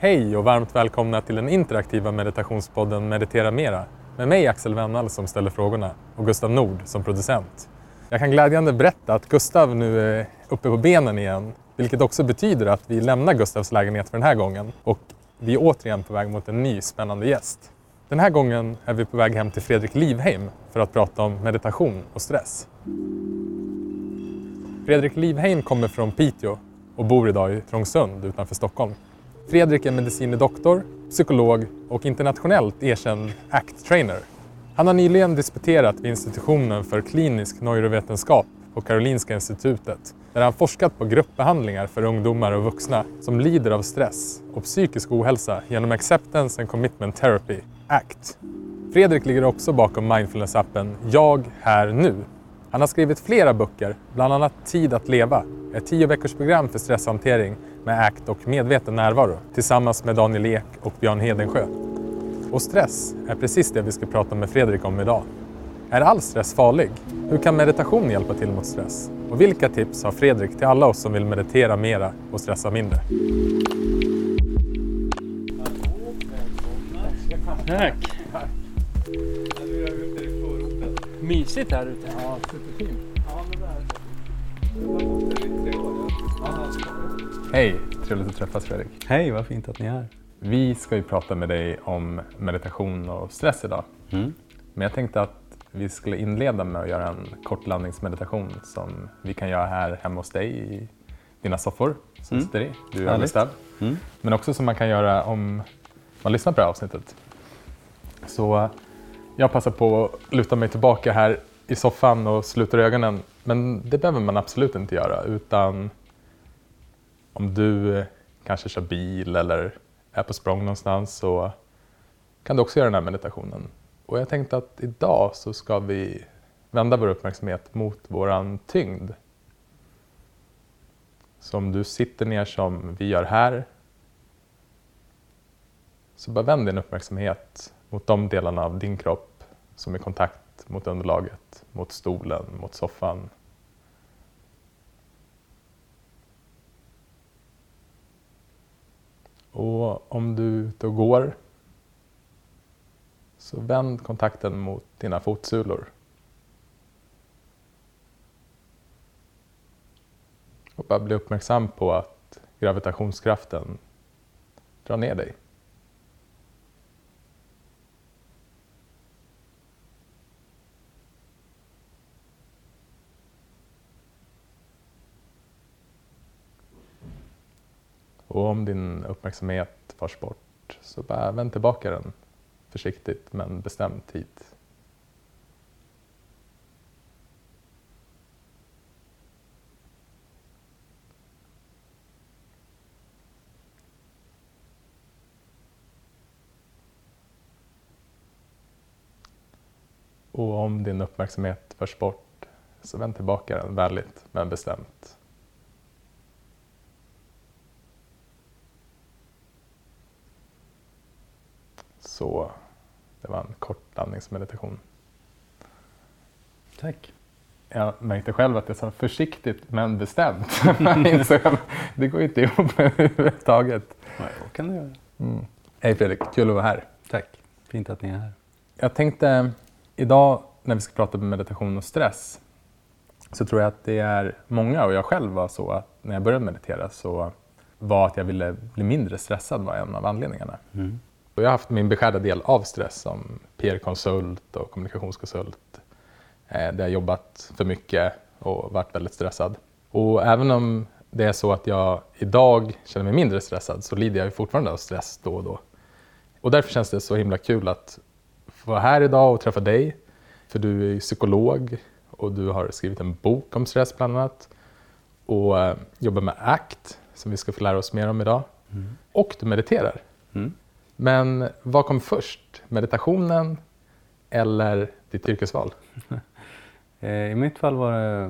Hej och varmt välkomna till den interaktiva meditationspodden Meditera Mera med mig Axel Wennall som ställer frågorna och Gustav Nord som producent. Jag kan glädjande berätta att Gustav nu är uppe på benen igen vilket också betyder att vi lämnar Gustavs lägenhet för den här gången och vi är återigen på väg mot en ny spännande gäst. Den här gången är vi på väg hem till Fredrik Livheim för att prata om meditation och stress. Fredrik Livheim kommer från Piteå och bor idag i Trångsund utanför Stockholm. Fredrik är medicine doktor, psykolog och internationellt erkänd ACT-trainer. Han har nyligen disputerat vid institutionen för klinisk neurovetenskap på Karolinska institutet där han forskat på gruppbehandlingar för ungdomar och vuxna som lider av stress och psykisk ohälsa genom Acceptance and Commitment Therapy, ACT. Fredrik ligger också bakom mindfulness-appen Jag här nu. Han har skrivit flera böcker, bland annat Tid att leva, ett tio veckors program för stresshantering med ACT och medveten närvaro tillsammans med Daniel Ek och Björn Hedensjö. Och stress är precis det vi ska prata med Fredrik om idag. Är all stress farlig? Hur kan meditation hjälpa till mot stress? Och vilka tips har Fredrik till alla oss som vill meditera mera och stressa mindre? Tack. Mysigt här ute. Ja, superfint. Hej, trevligt att träffas Fredrik. Hej, vad fint att ni är här. Vi ska ju prata med dig om meditation och stress idag. Mm. Men jag tänkte att vi skulle inleda med att göra en kort landningsmeditation som vi kan göra här hemma hos dig i dina soffor som Mm. sitter i. Du är överstädd. Mm. Men också som man kan göra om man lyssnar på det här avsnittet. Så jag passar på att luta mig tillbaka här i soffan och sluter ögonen. Men det behöver man absolut inte göra utan om du eh, kanske kör bil eller är på språng någonstans så kan du också göra den här meditationen. Och jag tänkte att idag så ska vi vända vår uppmärksamhet mot våran tyngd. Så om du sitter ner som vi gör här så bara vänd din uppmärksamhet mot de delarna av din kropp som är i kontakt mot underlaget, mot stolen, mot soffan. Och om du är ute och går så vänd kontakten mot dina fotsulor. Och bara bli uppmärksam på att gravitationskraften drar ner dig. Och om din uppmärksamhet förs bort så bara vänd tillbaka den försiktigt men bestämt hit. Och om din uppmärksamhet förs bort så vänd tillbaka den vänligt men bestämt. Så det var en kort landningsmeditation. Tack. Jag märkte själv att jag sa försiktigt men bestämt. Det går ju inte ihop överhuvudtaget. Nej, vad kan du göra? Mm. Hej Fredrik, kul att vara här. Tack. Fint att ni är här. Jag tänkte idag när vi ska prata om meditation och stress så tror jag att det är många och jag själv var så att när jag började meditera så var att jag ville bli mindre stressad var en av anledningarna. Mm. Och jag har haft min beskärda del av stress som PR-konsult och kommunikationskonsult. Eh, där jag jobbat för mycket och varit väldigt stressad. Och även om det är så att jag idag känner mig mindre stressad så lider jag fortfarande av stress då och då. Och därför känns det så himla kul att få vara här idag och träffa dig. För du är psykolog och du har skrivit en bok om stress bland annat. Och eh, jobbar med ACT som vi ska få lära oss mer om idag. Mm. Och du mediterar. Mm. Men vad kom först? Meditationen eller ditt yrkesval? Eh, I mitt fall var det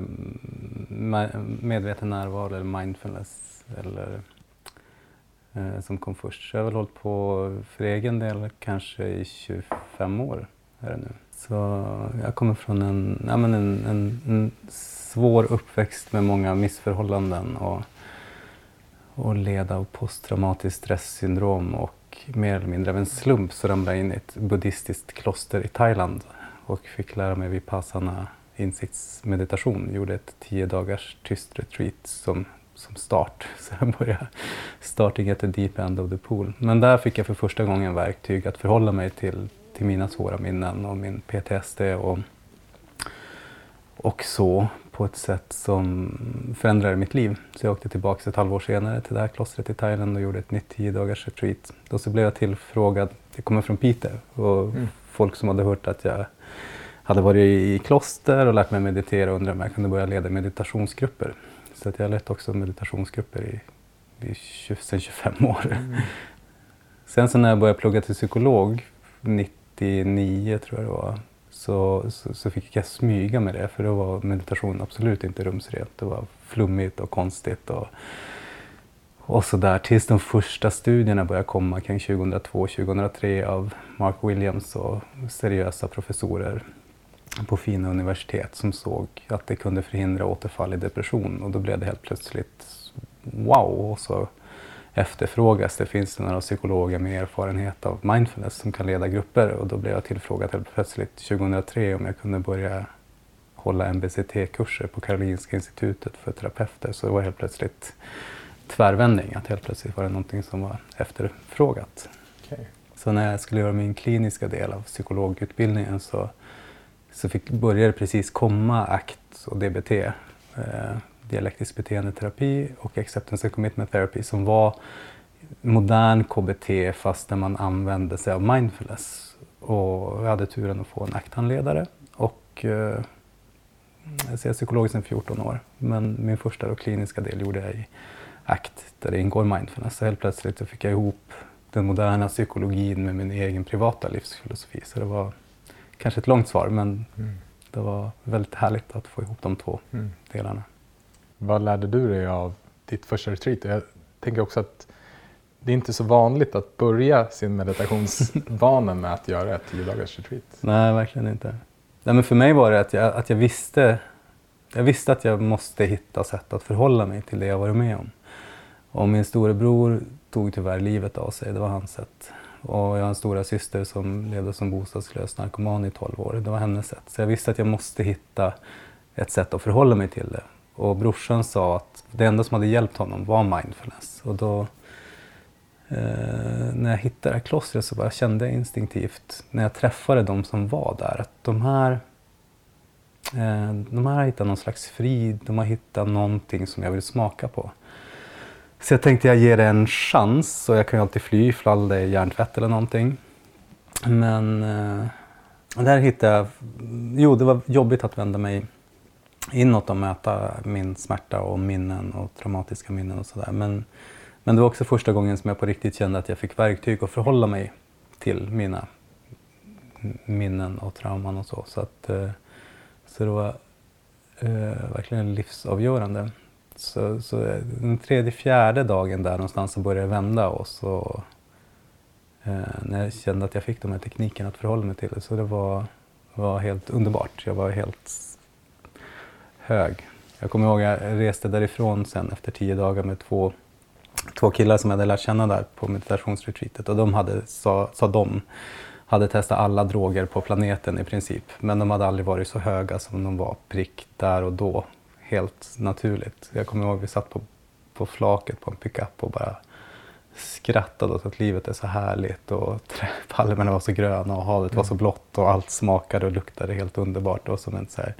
mm, medveten närvaro eller mindfulness eller, eh, som kom först. Så jag har väl hållit på för egen del kanske i 25 år. Är det nu. Så jag kommer från en, ja, men en, en, en svår uppväxt med många missförhållanden och, och led av posttraumatiskt stresssyndrom och mer eller mindre av en slump så ramlade jag in i ett buddhistiskt kloster i Thailand och fick lära mig vipassana insiktsmeditation. Gjorde ett tio dagars tyst retreat som, som start. Så jag började starting at the deep end of the pool. Men där fick jag för första gången verktyg att förhålla mig till, till mina svåra minnen och min PTSD och, och så på ett sätt som förändrade mitt liv. Så jag åkte tillbaka ett halvår senare till det här klostret i Thailand och gjorde ett nytt tio dagars retreat. Då så blev jag tillfrågad, jag kommer från Piteå och mm. folk som hade hört att jag hade varit i kloster och lärt mig meditera och undrade om jag kunde börja leda meditationsgrupper. Så att jag har lett också meditationsgrupper i, i 20, sedan 25 år. Mm. Sen så när jag började plugga till psykolog 99 tror jag det var, så, så, så, fick jag smyga med det för då var meditation absolut inte rumsrent. Det var flummigt och konstigt och, och sådär. Tills de första studierna började komma kring 2002-2003 av Mark Williams och seriösa professorer på fina universitet som såg att det kunde förhindra återfall i depression och då blev det helt plötsligt wow. Och så efterfrågas det, finns det några psykologer med erfarenhet av mindfulness som kan leda grupper och då blev jag tillfrågad helt plötsligt 2003 om jag kunde börja hålla MBCT-kurser på Karolinska institutet för terapeuter så det var helt plötsligt tvärvändning, att helt plötsligt var det någonting som var efterfrågat. Okay. Så när jag skulle göra min kliniska del av psykologutbildningen så så fick, började precis komma ACT och DBT, eh, dialektisk beteendeterapi och acceptance and commitment therapy som var modern KBT fast när man använde sig av mindfulness. Och jag hade turen att få en ACT-handledare och eh, jag är psykolog sedan 14 år men min första då, kliniska del gjorde jag i ACT där det ingår mindfulness. Så helt plötsligt fick jag ihop den moderna psykologin med min egen privata livsfilosofi. Så det var kanske ett långt svar, men mm. det var väldigt härligt att få ihop de två mm. delarna. Vad lärde du dig av ditt första retreat? Jag tänker också att det är inte så vanligt att börja sin meditationsvana med att göra ett tio dagars retreat. Nej, verkligen inte. Nej, men för mig var det att jag, att jag visste jag visste att jag måste hitta sätt att förhålla mig till det jag varit med om. Och min storebror tog tyvärr livet av sig, det var hans sätt. Och jag har en stora syster som levde som bostadslös narkoman i 12 år. Det var hennes sätt. Så jag visste att jag måste hitta ett sätt att förhålla mig till det. Och brorsan sa att det enda som hade hjälpt honom var mindfulness. Och då, eh, när jag hittade det här klostret så bara kände jag instinktivt, när jag träffade de som var där, att de här eh, de här har hittat någon slags frid, de har hittat någonting som jag vill smaka på. Så jag tänkte jag ger det en chans och jag kan ju alltid fly ifall det är hjärntvätt eller någonting. Men eh, där hittade jag, jo det var jobbigt att vända mig inåt och möta min smärta och minnen och traumatiska minnen och sådär. Men, men det var också första gången som jag på riktigt kände att jag fick verktyg att förhålla mig till mina minnen och trauman och så. Så, att, eh, så det var eh, verkligen livsavgörande. Så, så eh, den tredje, fjärde dagen där någonstans så började det vända och så eh, när jag kände att jag fick de här teknikerna att förhålla mig till det. Så det var, var helt underbart. Jag var helt hög. Jag kommer ihåg att jag reste därifrån sen efter tio dagar med två, två killar som jag hade lärt känna där på meditationsretreatet och de hade, sa, sa de, hade testat alla droger på planeten i princip. Men de hade aldrig varit så höga som de var prick där och då helt naturligt. Jag kommer ihåg att vi satt på, på flaket på en pickup och bara skrattade åt att livet är så härligt och palmerna var så gröna och havet var så mm. blått och allt smakade och luktade helt underbart. Och som en så här,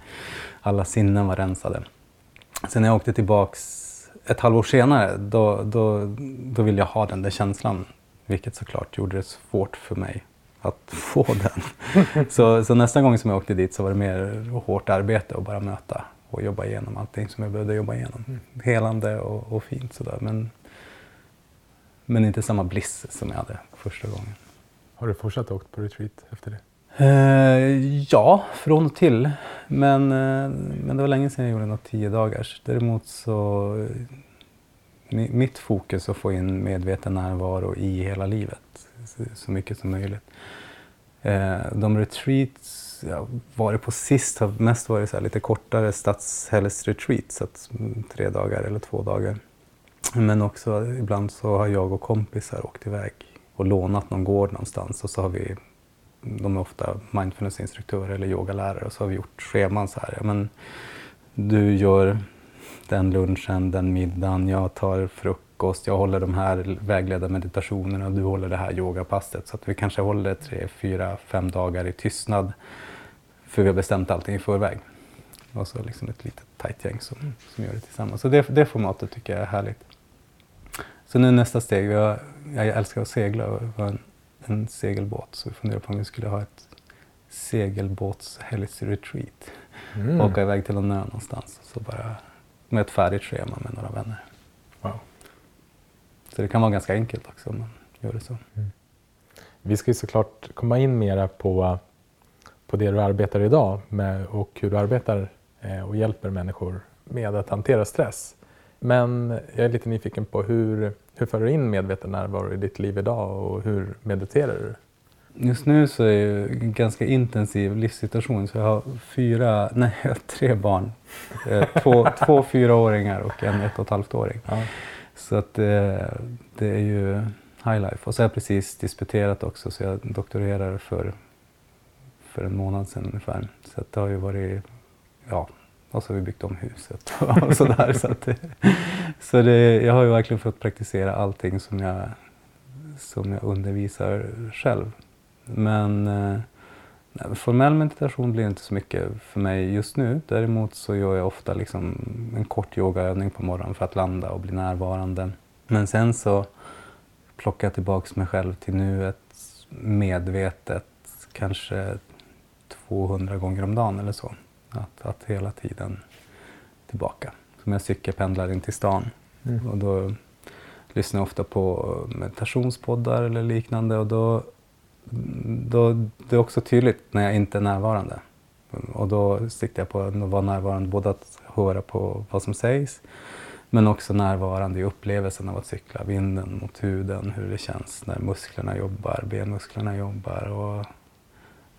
alla sinnen var rensade. Sen när jag åkte tillbaks ett halvår senare, då, då, då ville jag ha den där känslan. Vilket såklart gjorde det svårt för mig att få den. så, så nästa gång som jag åkte dit så var det mer hårt arbete att bara möta och jobba igenom allting som jag behövde jobba igenom. Mm. Helande och, och fint sådär. Men, men inte samma bliss som jag hade första gången. Har du fortsatt åkt på retreat efter det? Eh, ja, från och till. Men, eh, men det var länge sedan jag gjorde något tio dagars. Däremot så mitt fokus är att få in medveten närvaro i hela livet så, mycket som möjligt. Eh, de retreats ja, varit på sist har mest varit så lite kortare att, mm, tre dagar eller två dagar. Men också ibland så har jag och kompisar åkt iväg och lånat någon gård någonstans och så har vi, de är ofta mindfulnessinstruktörer eller yogalärare och så har vi gjort scheman så här. Ja, men du gör den lunchen, den middagen, jag tar frukost, jag håller de här vägledda meditationerna och du håller det här yogapasset. Så att vi kanske håller tre, fyra, fem dagar i tystnad för vi har bestämt allting i förväg. Och så liksom ett litet tajt gäng som, som gör det tillsammans. Så det, det formatet tycker jag är härligt. Så nu nästa steg, jag, jag älskar att segla och ha en, en segelbåt så vi funderar på om vi skulle ha ett segelbåts retreat. Mm. Åka iväg till en ö någonstans. Så bara med ett färdigt schema med några vänner. Wow. Så det kan vara ganska enkelt också om man gör det så. Vi ska ju såklart komma in mera på, på det du arbetar idag med och hur du arbetar och hjälper människor med att hantera stress. Men jag är lite nyfiken på hur, hur för du in medveten närvaro i ditt liv idag och hur mediterar du? Just nu så är det en ganska intensiv livssituation så jag har fyra, nej jag har tre barn. Eh, Två, två fyraåringar och en ett och ett halvt åring. Ja. Så att det, det är ju high life. Och så har jag precis disputerat också så jag doktorerar för, för en månad sedan ungefär. Så det har ju varit, ja, och så har vi byggt om huset och sådär. så att det, så det, jag har ju verkligen fått praktisera allting som jag, som jag undervisar själv. Men eh, nej, formell meditation blir inte så mycket för mig just nu. Däremot så gör jag ofta liksom en kort yogaövning på morgonen för att landa och bli närvarande. Men sen så plockar jag tillbaks mig själv till nuet medvetet, kanske 200 gånger om dagen eller så. Att, att hela tiden tillbaka. Som jag cykelpendlar in till stan. Mm. Och då lyssnar jag ofta på meditationspoddar eller liknande och då, då det är också tydligt när jag inte är närvarande. Och då siktar jag på att vara närvarande, både att höra på vad som sägs men också närvarande i upplevelsen av att cykla, vinden mot huden, hur det känns när musklerna jobbar, benmusklerna jobbar och,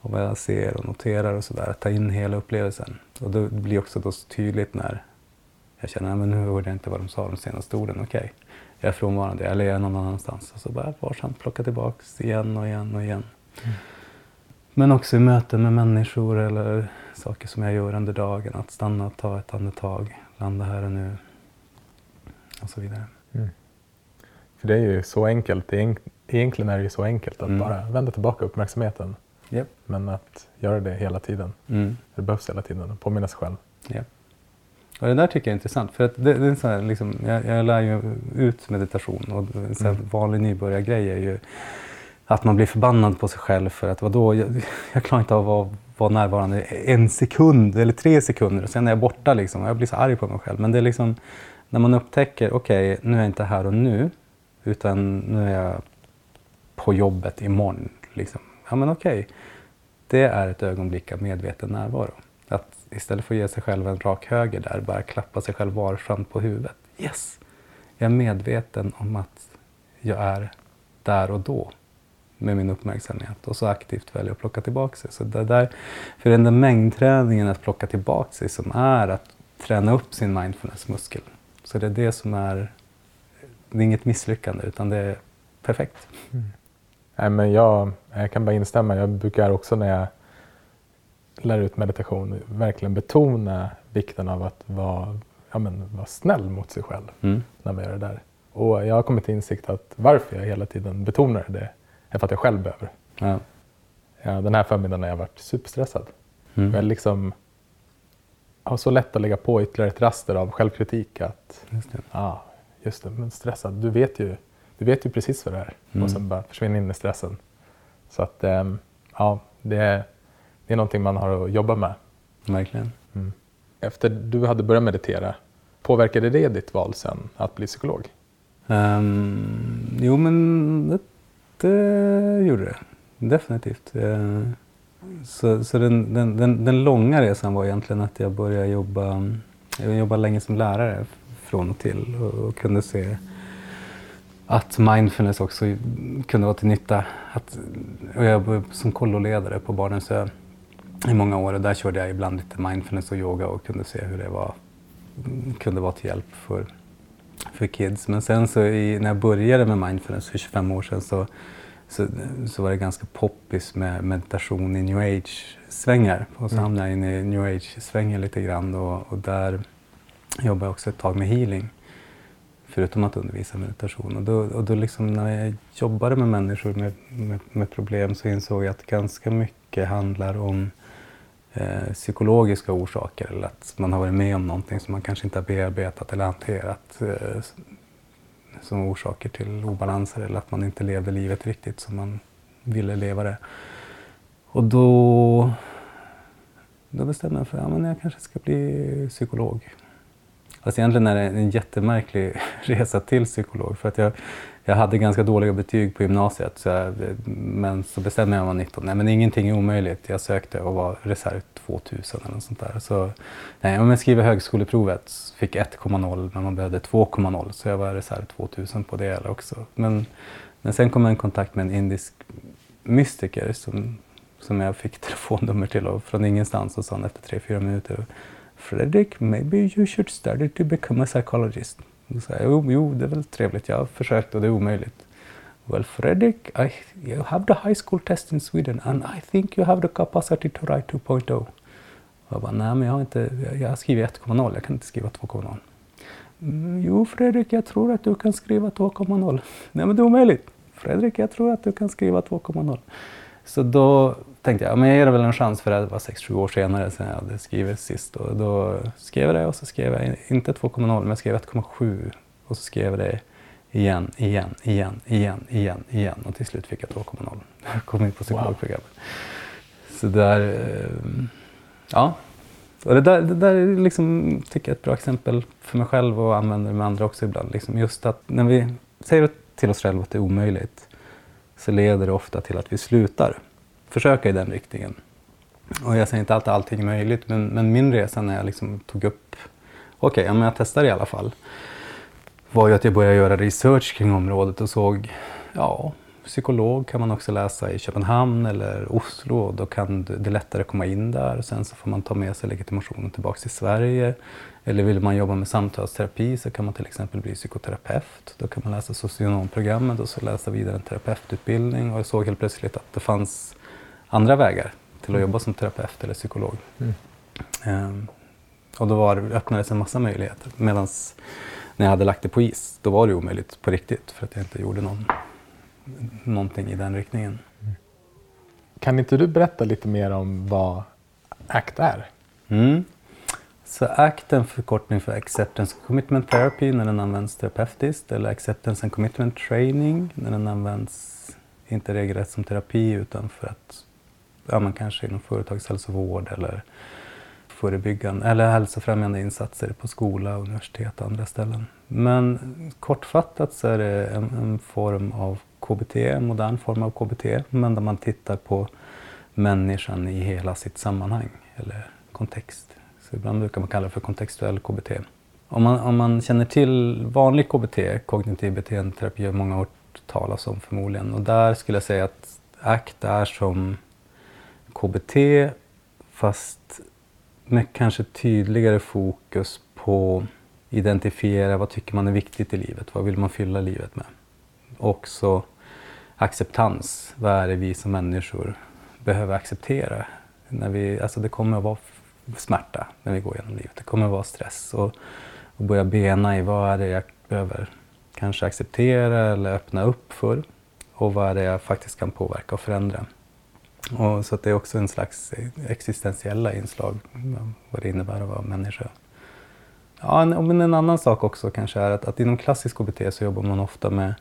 och vad jag ser och noterar och sådär. Att ta in hela upplevelsen. Och då blir det också då så tydligt när jag känner att nu hörde jag inte vad de sa de senaste orden. Okej, jag är frånvarande eller jag är någon annanstans. Och så bara varsamt plocka tillbaks igen och igen och igen. Men också i möten med människor eller saker som jag gör under dagen. Att stanna, ta ett andetag, landa här och nu och så vidare. För det är ju så enkelt. Egent- Egentligen är det ju så enkelt att Mm. bara vända tillbaka uppmärksamheten. Japp. Men att göra det hela tiden. Mm. Det behövs hela tiden. Påminna sig själv. Ja. Och det där tycker jag är intressant. För att det, det är så här, liksom, jag, jag lär ju ut meditation och en Mm. vanlig nybörjargrej är ju att man blir förbannad på sig själv för att vadå, jag, jag klarar inte av att vara, vara närvarande en sekund eller tre sekunder och sen är jag borta liksom. Jag blir så arg på mig själv. Men det är liksom när man upptäcker, okej, nu är jag inte här och nu utan nu är jag på jobbet imorgon. Liksom. Ja men okej, det är ett ögonblick av medveten närvaro. Att istället för att ge sig själv en rak höger där, bara klappa sig själv varsamt på huvudet. Yes! Jag är medveten om att jag är där och då med min uppmärksamhet och så aktivt väljer att plocka tillbaka sig. Så det där, för den där mängdträningen att plocka tillbaka sig som är att träna upp sin mindfulness-muskel. Så det är det som är, det är inget misslyckande utan det är perfekt. Mm. Nej, men jag, jag kan bara instämma. Jag brukar också när jag lär ut meditation verkligen betona vikten av att vara, ja, men, vara snäll mot sig själv Mm. när man gör det där. Och jag har kommit till insikt att varför jag hela tiden betonar det är för att jag själv behöver. Ja. Ja, den här förmiddagen har jag varit superstressad. Mm. Jag liksom har så lätt att lägga på ytterligare ett raster av självkritik att Just det. Ja, just det. Men stressad, du vet ju, du vet ju precis vad det är. Mm. Och sen bara försvinner in i stressen. Så att, ehm, ja, det är, det är någonting man har att jobba med. Verkligen. Efter du hade börjat meditera, påverkade det ditt val sen att bli psykolog? Um, jo, men det, det gjorde det. Definitivt. Eh, Så, så den, den, den, den långa resan var egentligen att jag började jobba, jag jobbade länge som lärare från och till och, och kunde se att mindfulness också kunde vara till nytta. Att, och jag var som kolloledare på Barnens ö i många år och där körde jag ibland lite mindfulness och yoga och kunde se hur det var, kunde vara till hjälp för för kids. Men sen så i, när jag började med mindfulness för 25 år sedan så, så, så var det ganska poppis med meditation i new age-svängar. Och så Mm. hamnade jag in i new age-svängen lite grann och, och där jobbade jag också ett tag med healing. Förutom att undervisa meditation. Och då, och då liksom när jag jobbade med människor med, med, med problem så insåg jag att ganska mycket handlar om eh, psykologiska orsaker. Eller att man har varit med om någonting som man kanske inte har bearbetat eller hanterat eh, som orsaker till obalanser eller att man inte levde livet riktigt som man ville leva det. Och då, då bestämde jag för att ja, men jag kanske ska bli psykolog. Fast egentligen är det en jättemärklig resa till psykolog för att jag, jag hade ganska dåliga betyg på gymnasiet så jag, men så bestämde jag mig när jag var 19. Nej men ingenting är omöjligt. Jag sökte och var reserv 2000 eller något sånt där. Så, nej, om jag skriver högskoleprovet fick 1,0 men man behövde 2,0 så jag var reserv 2000 på det också. Men, men sen kom jag i kontakt med en indisk mystiker som, som jag fick telefonnummer till och från ingenstans och sa efter 3-4 minuter Fredrik, maybe you should study to become a psychologist. Då sa jo, jo, det är väl trevligt, jag har försökt och det är omöjligt. Well, Fredrik, I, you have the high school test in Sweden and I think you have the capacity to write 2.0. Jag bara, nej men jag har inte, jag, jag har skrivit 1.0, jag kan inte skriva 2.0. Mm, jo Fredrik, jag tror att du kan skriva 2.0. Nej men det är omöjligt. Fredrik, jag tror att du kan skriva 2.0. Så då tänkte jag, men jag ger det väl en chans för det var 6-7 år senare sedan jag hade skrivit sist. Och då skrev jag det och så skrev jag inte 2.0 men jag skrev 1.7 och så skrev jag det igen, igen, igen, igen, igen, igen och till slut fick jag 2.0. Jag kom in på psykologprogrammet. Så där, eh, ja. Och det där, det där är liksom, tycker jag är ett bra exempel för mig själv och använder med andra också ibland. Liksom just att när vi säger till oss själva att det är omöjligt så leder det ofta till att vi slutar försöka i den riktningen. Och jag säger inte att allting är möjligt, men, men min resa när jag liksom tog upp, okej, okay, ja, jag testar i alla fall, var ju att jag började göra research kring området och såg, ja, psykolog kan man också läsa i Köpenhamn eller Oslo och då kan det lättare komma in där och sen så får man ta med sig legitimationen tillbaks till Sverige. Eller vill man jobba med samtalsterapi så kan man till exempel bli psykoterapeut. Då kan man läsa socionomprogrammet och så läsa vidare en terapeututbildning och jag såg helt plötsligt att det fanns andra vägar till att jobba som terapeut eller psykolog. Mm. Ehm, och då var, öppnades en massa möjligheter. Medan när jag hade lagt det på is, då var det omöjligt på riktigt för att jag inte gjorde någon, någonting i den riktningen. Kan inte du berätta lite mer om vad ACT är? Mm. Så ACT är en förkortning för Acceptance and Commitment Therapy när den används terapeutiskt eller Acceptance and Commitment Training när den används inte regelrätt som terapi utan för att ja, man kanske inom företagshälsovård eller förebyggande eller hälsofrämjande insatser på skola, universitet och andra ställen. Men kortfattat så är det en, en form av KBT, en modern form av KBT, men där man tittar på människan i hela sitt sammanhang eller kontext. Så ibland brukar man kalla det för kontextuell KBT. Om man, om man känner till vanlig KBT, kognitiv beteendeterapi, har många hört talas om förmodligen. Och där skulle jag säga att ACT är som KBT fast med kanske tydligare fokus på identifiera vad tycker man är viktigt i livet, vad vill man fylla livet med. Också acceptans, vad är det vi som människor behöver acceptera. När vi, alltså det kommer att vara smärta när vi går genom livet, det kommer att vara stress och, och börja bena i vad är det jag behöver kanske acceptera eller öppna upp för och vad är det jag faktiskt kan påverka och förändra. Och så att det är också en slags eh, existentiella inslag, vad det innebär att vara människa. Ja, men en annan sak också kanske är att, att inom klassisk KBT så jobbar man ofta med,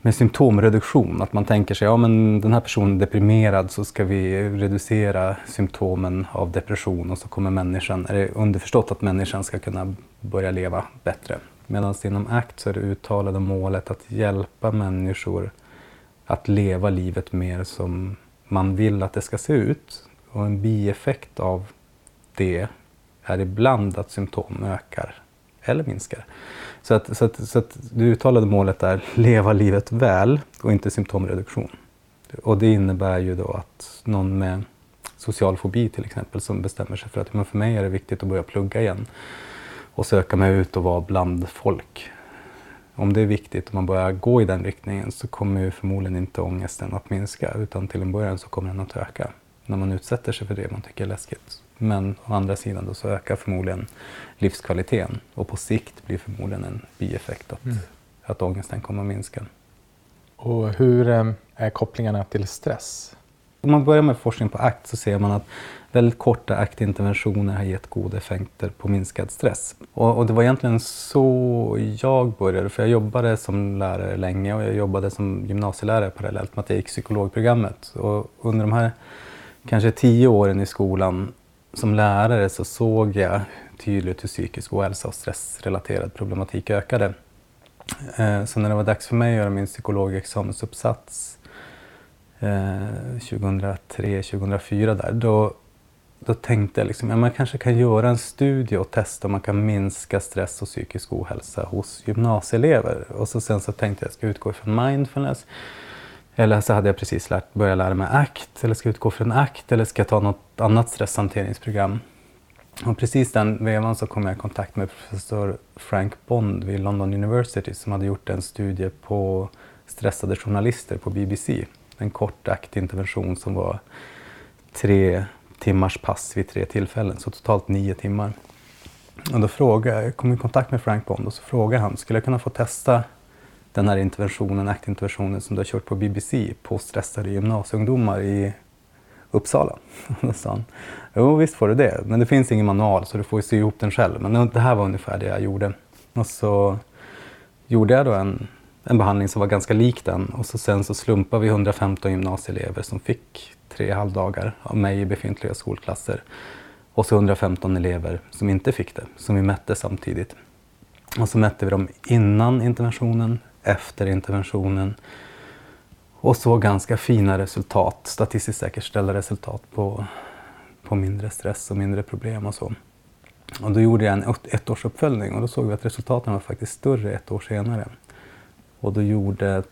med symptomreduktion. Att man tänker sig, ja men den här personen är deprimerad så ska vi reducera symptomen av depression och så kommer människan, är det underförstått att människan ska kunna börja leva bättre. Medan inom ACT så är det uttalade målet att hjälpa människor att leva livet mer som man vill att det ska se ut. Och en bieffekt av det är ibland att symptom ökar eller minskar. Så att, så att, så att det uttalade målet är leva livet väl och inte symptomreduktion. Och det innebär ju då att någon med social fobi till exempel som bestämmer sig för att men för mig är det viktigt att börja plugga igen. och söka mig ut och vara bland folk. Om det är viktigt och man börjar gå i den riktningen så kommer ju förmodligen inte ångesten att minska utan till en början så kommer den att öka när man utsätter sig för det man tycker är läskigt. Men å andra sidan då så ökar förmodligen livskvaliteten och på sikt blir förmodligen en bieffekt att, mm. att ångesten kommer att minska. Och hur eh, är kopplingarna till stress? Om man börjar med forskning på ACT så ser man att väldigt korta ACT-interventioner har gett goda effekter på minskad stress. Och, och, det var egentligen så jag började, för jag jobbade som lärare länge och jag jobbade som gymnasielärare parallellt med att jag gick psykologprogrammet. Och under de här kanske tio åren i skolan som lärare så såg jag tydligt hur psykisk ohälsa och stressrelaterad problematik ökade. Eh, så när det var dags för mig att göra min psykologexamensuppsats eh, 2003-2004 där, då, då tänkte jag liksom, ja, man kanske kan göra en studie och testa om man kan minska stress och psykisk ohälsa hos gymnasieelever. Och så sen så tänkte jag att jag ska utgå ifrån mindfulness. Eller så hade jag precis lärt, börjat lära mig ACT, eller ska jag utgå från ACT, eller ska jag ta något annat stresshanteringsprogram? Och precis den vevan så kom jag i kontakt med professor Frank Bond vid London University som hade gjort en studie på stressade journalister på BBC. En kort ACT-intervention som var tre timmars pass vid tre tillfällen, så totalt nio timmar. Och då frågade, jag kom i kontakt med Frank Bond och så frågade han, skulle jag kunna få testa den här interventionen, ACT-interventionen som du har kört på BBC på stressade gymnasieungdomar i Uppsala. Då sa han, jo visst får du det, men det finns ingen manual så du får sy ihop den själv. Men det här var ungefär det jag gjorde. Och så gjorde jag då en, en behandling som var ganska lik den och så sen så slumpade vi 115 gymnasieelever som fick tre halvdagar av mig i befintliga skolklasser. Och så 115 elever som inte fick det, som vi mätte samtidigt. Och så mätte vi dem innan interventionen, efter interventionen och såg ganska fina resultat, statistiskt säkerställda resultat på, på mindre stress och mindre problem och så. Och då gjorde jag en ettårsuppföljning och då såg vi att resultaten var faktiskt större ett år senare. Och då, gjorde,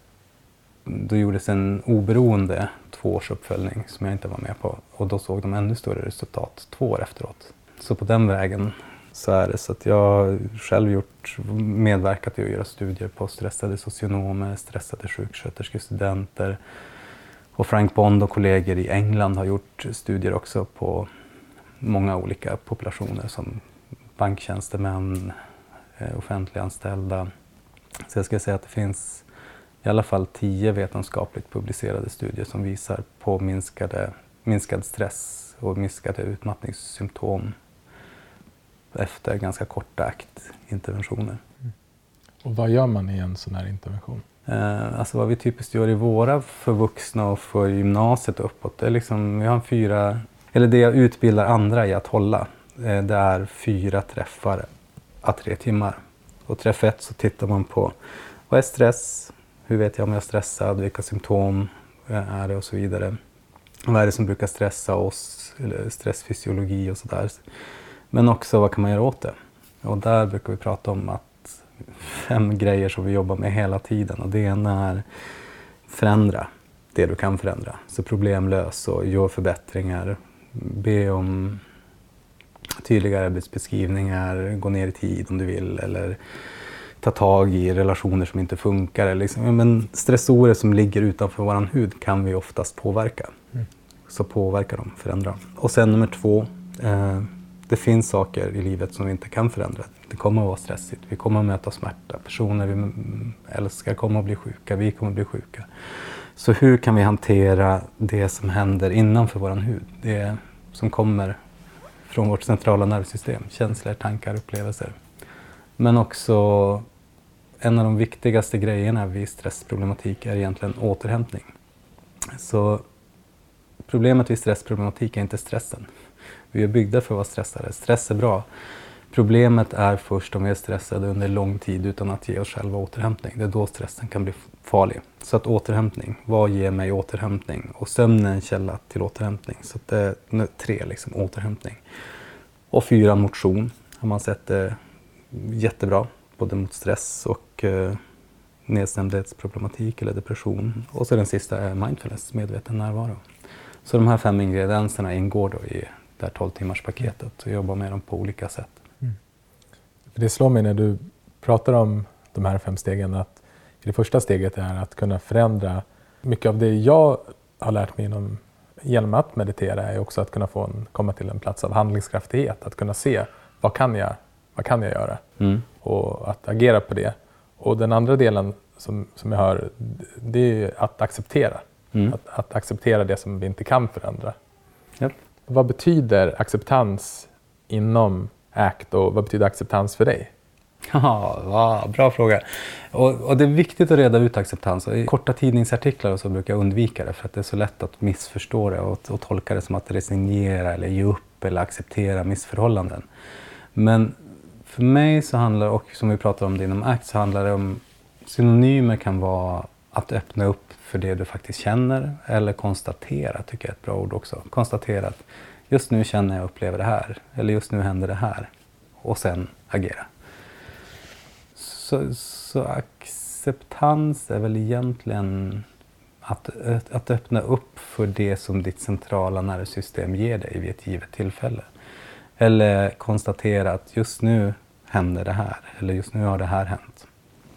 då gjordes en oberoende tvåårsuppföljning som jag inte var med på och då såg de ännu större resultat två år efteråt. Så på den vägen så är det. Så att jag har själv gjort, medverkat i att göra studier på stressade socionomer, stressade sjuksköterskestudenter. Och Frank Bond och kollegor i England har gjort studier också på många olika populationer som banktjänstemän, eh, offentliganställda. Så jag skulle säga att det finns i alla fall tio vetenskapligt publicerade studier som visar på minskade, minskad stress och minskade utmattningssymptom efter ganska korta aktinterventioner. Mm. Och vad gör man i en sån här intervention? Eh, alltså vad vi typiskt gör i våra för vuxna och för gymnasiet och uppåt, det är liksom, vi har fyra, eller det jag utbildar andra i att hålla, eh, det är fyra träffar a tre timmar. Och träff ett så tittar man på vad är stress, hur vet jag om jag är stressad, vilka symptom eh, är det och så vidare. Vad är det som brukar stressa oss, eller stressfysiologi och sådär. Men också vad kan man göra åt det? Och där brukar vi prata om att fem grejer som vi jobbar med hela tiden och det ena är förändra det du kan förändra. Så problemlös och gör förbättringar. Be om tydliga arbetsbeskrivningar, gå ner i tid om du vill eller ta tag i relationer som inte funkar. Liksom, men stressorer som ligger utanför vår hud kan vi oftast påverka. Mm. Så påverka dem, förändra. Och sen nummer två, eh, det finns saker i livet som vi inte kan förändra. Det kommer att vara stressigt, vi kommer att möta smärta, personer vi älskar kommer att bli sjuka, vi kommer att bli sjuka. Så hur kan vi hantera det som händer innanför vår hud? Det som kommer från vårt centrala nervsystem, känslor, tankar, upplevelser. Men också en av de viktigaste grejerna vid stressproblematik är egentligen återhämtning. Så problemet vid stressproblematik är inte stressen. Vi är byggda för att vara stressade. Stress är bra. Problemet är först om vi är stressade under lång tid utan att ge oss själva återhämtning. Det är då stressen kan bli farlig. Så att återhämtning, vad ger mig återhämtning? Och sömn är en källa till återhämtning. Så det är tre, liksom, återhämtning. Och fyra, motion. Har man sett det jättebra, både mot stress och eh, nedstämdhetsproblematik eller depression. Och så den sista är mindfulness, medveten närvaro. Så de här fem ingredienserna ingår då i det här 12 timmars paketet och jobba med dem på olika sätt. Mm. Det slår mig när du pratar om de här fem stegen att det första steget är att kunna förändra mycket av det jag har lärt mig genom, genom att meditera är också att kunna få en, komma till en plats av handlingskraftighet. Att kunna se vad kan jag, vad kan jag göra Mm. Och att agera på det. Och den andra delen som, som jag hör, det är att acceptera. Mm. Att, att acceptera det som vi inte kan förändra. Japp. Vad betyder acceptans inom ACT och vad betyder acceptans för dig? Ja, bra fråga. Och, och det är viktigt att reda ut acceptans. I korta tidningsartiklar så brukar jag undvika det för att det är så lätt att missförstå det och, och tolka det som att resignera eller ge upp eller acceptera missförhållanden. Men för mig så handlar och som vi pratar om det inom ACT, så handlar det om synonymer kan vara att öppna upp för det du faktiskt känner eller konstatera, tycker jag är ett bra ord också. Konstatera att just nu känner jag och upplever det här eller just nu händer det här och sen agera. Så, så acceptans är väl egentligen att, att öppna upp för det som ditt centrala nervsystem ger dig vid ett givet tillfälle. Eller konstatera att just nu händer det här, eller just nu har det här hänt.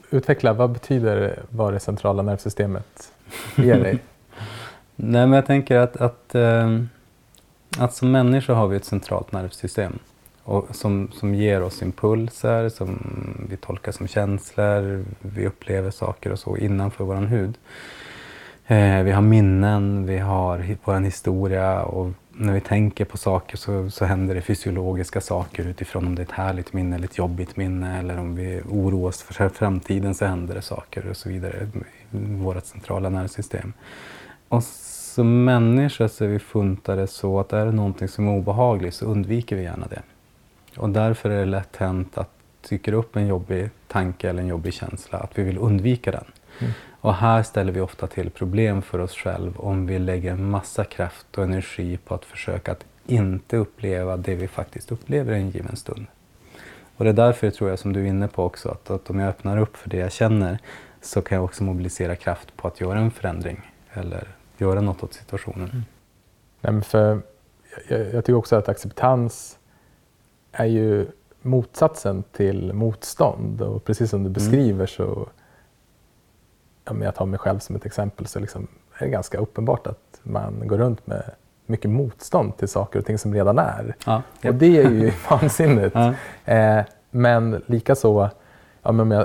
Utveckla, vad betyder vad det centrala nervsystemet ger dig? Nej, men jag tänker att, att, eh, att som människa har vi ett centralt nervsystem och som, som ger oss impulser, som vi tolkar som känslor, vi upplever saker och så innanför vår hud. Eh, vi har minnen, vi har vår historia och när vi tänker på saker så, så händer det fysiologiska saker utifrån om det är ett härligt minne eller ett jobbigt minne eller om vi oroar oss för framtiden så händer det saker och så vidare i vårt centrala nervsystem. Och som människa så är vi funtade så att är det någonting som är obehagligt så undviker vi gärna det. Och därför är det lätt hänt att dyker upp en jobbig tanke eller en jobbig känsla, att vi vill undvika den. Mm. Och här ställer vi ofta till problem för oss själva om vi lägger en massa kraft och energi på att försöka att inte uppleva det vi faktiskt upplever i en given stund. Och det är därför tror jag, som du är inne på också, att, att om jag öppnar upp för det jag känner så kan jag också mobilisera kraft på att göra en förändring eller göra något åt situationen. Nej, men för jag, jag tycker också att acceptans är ju motsatsen till motstånd. Och precis som du beskriver så, men jag tar mig själv som ett exempel, så liksom är det ganska uppenbart att man går runt med mycket motstånd till saker och ting som redan är. Ja, Och det är ju vansinnigt. Ja. Eh, men likaså, ja, men om jag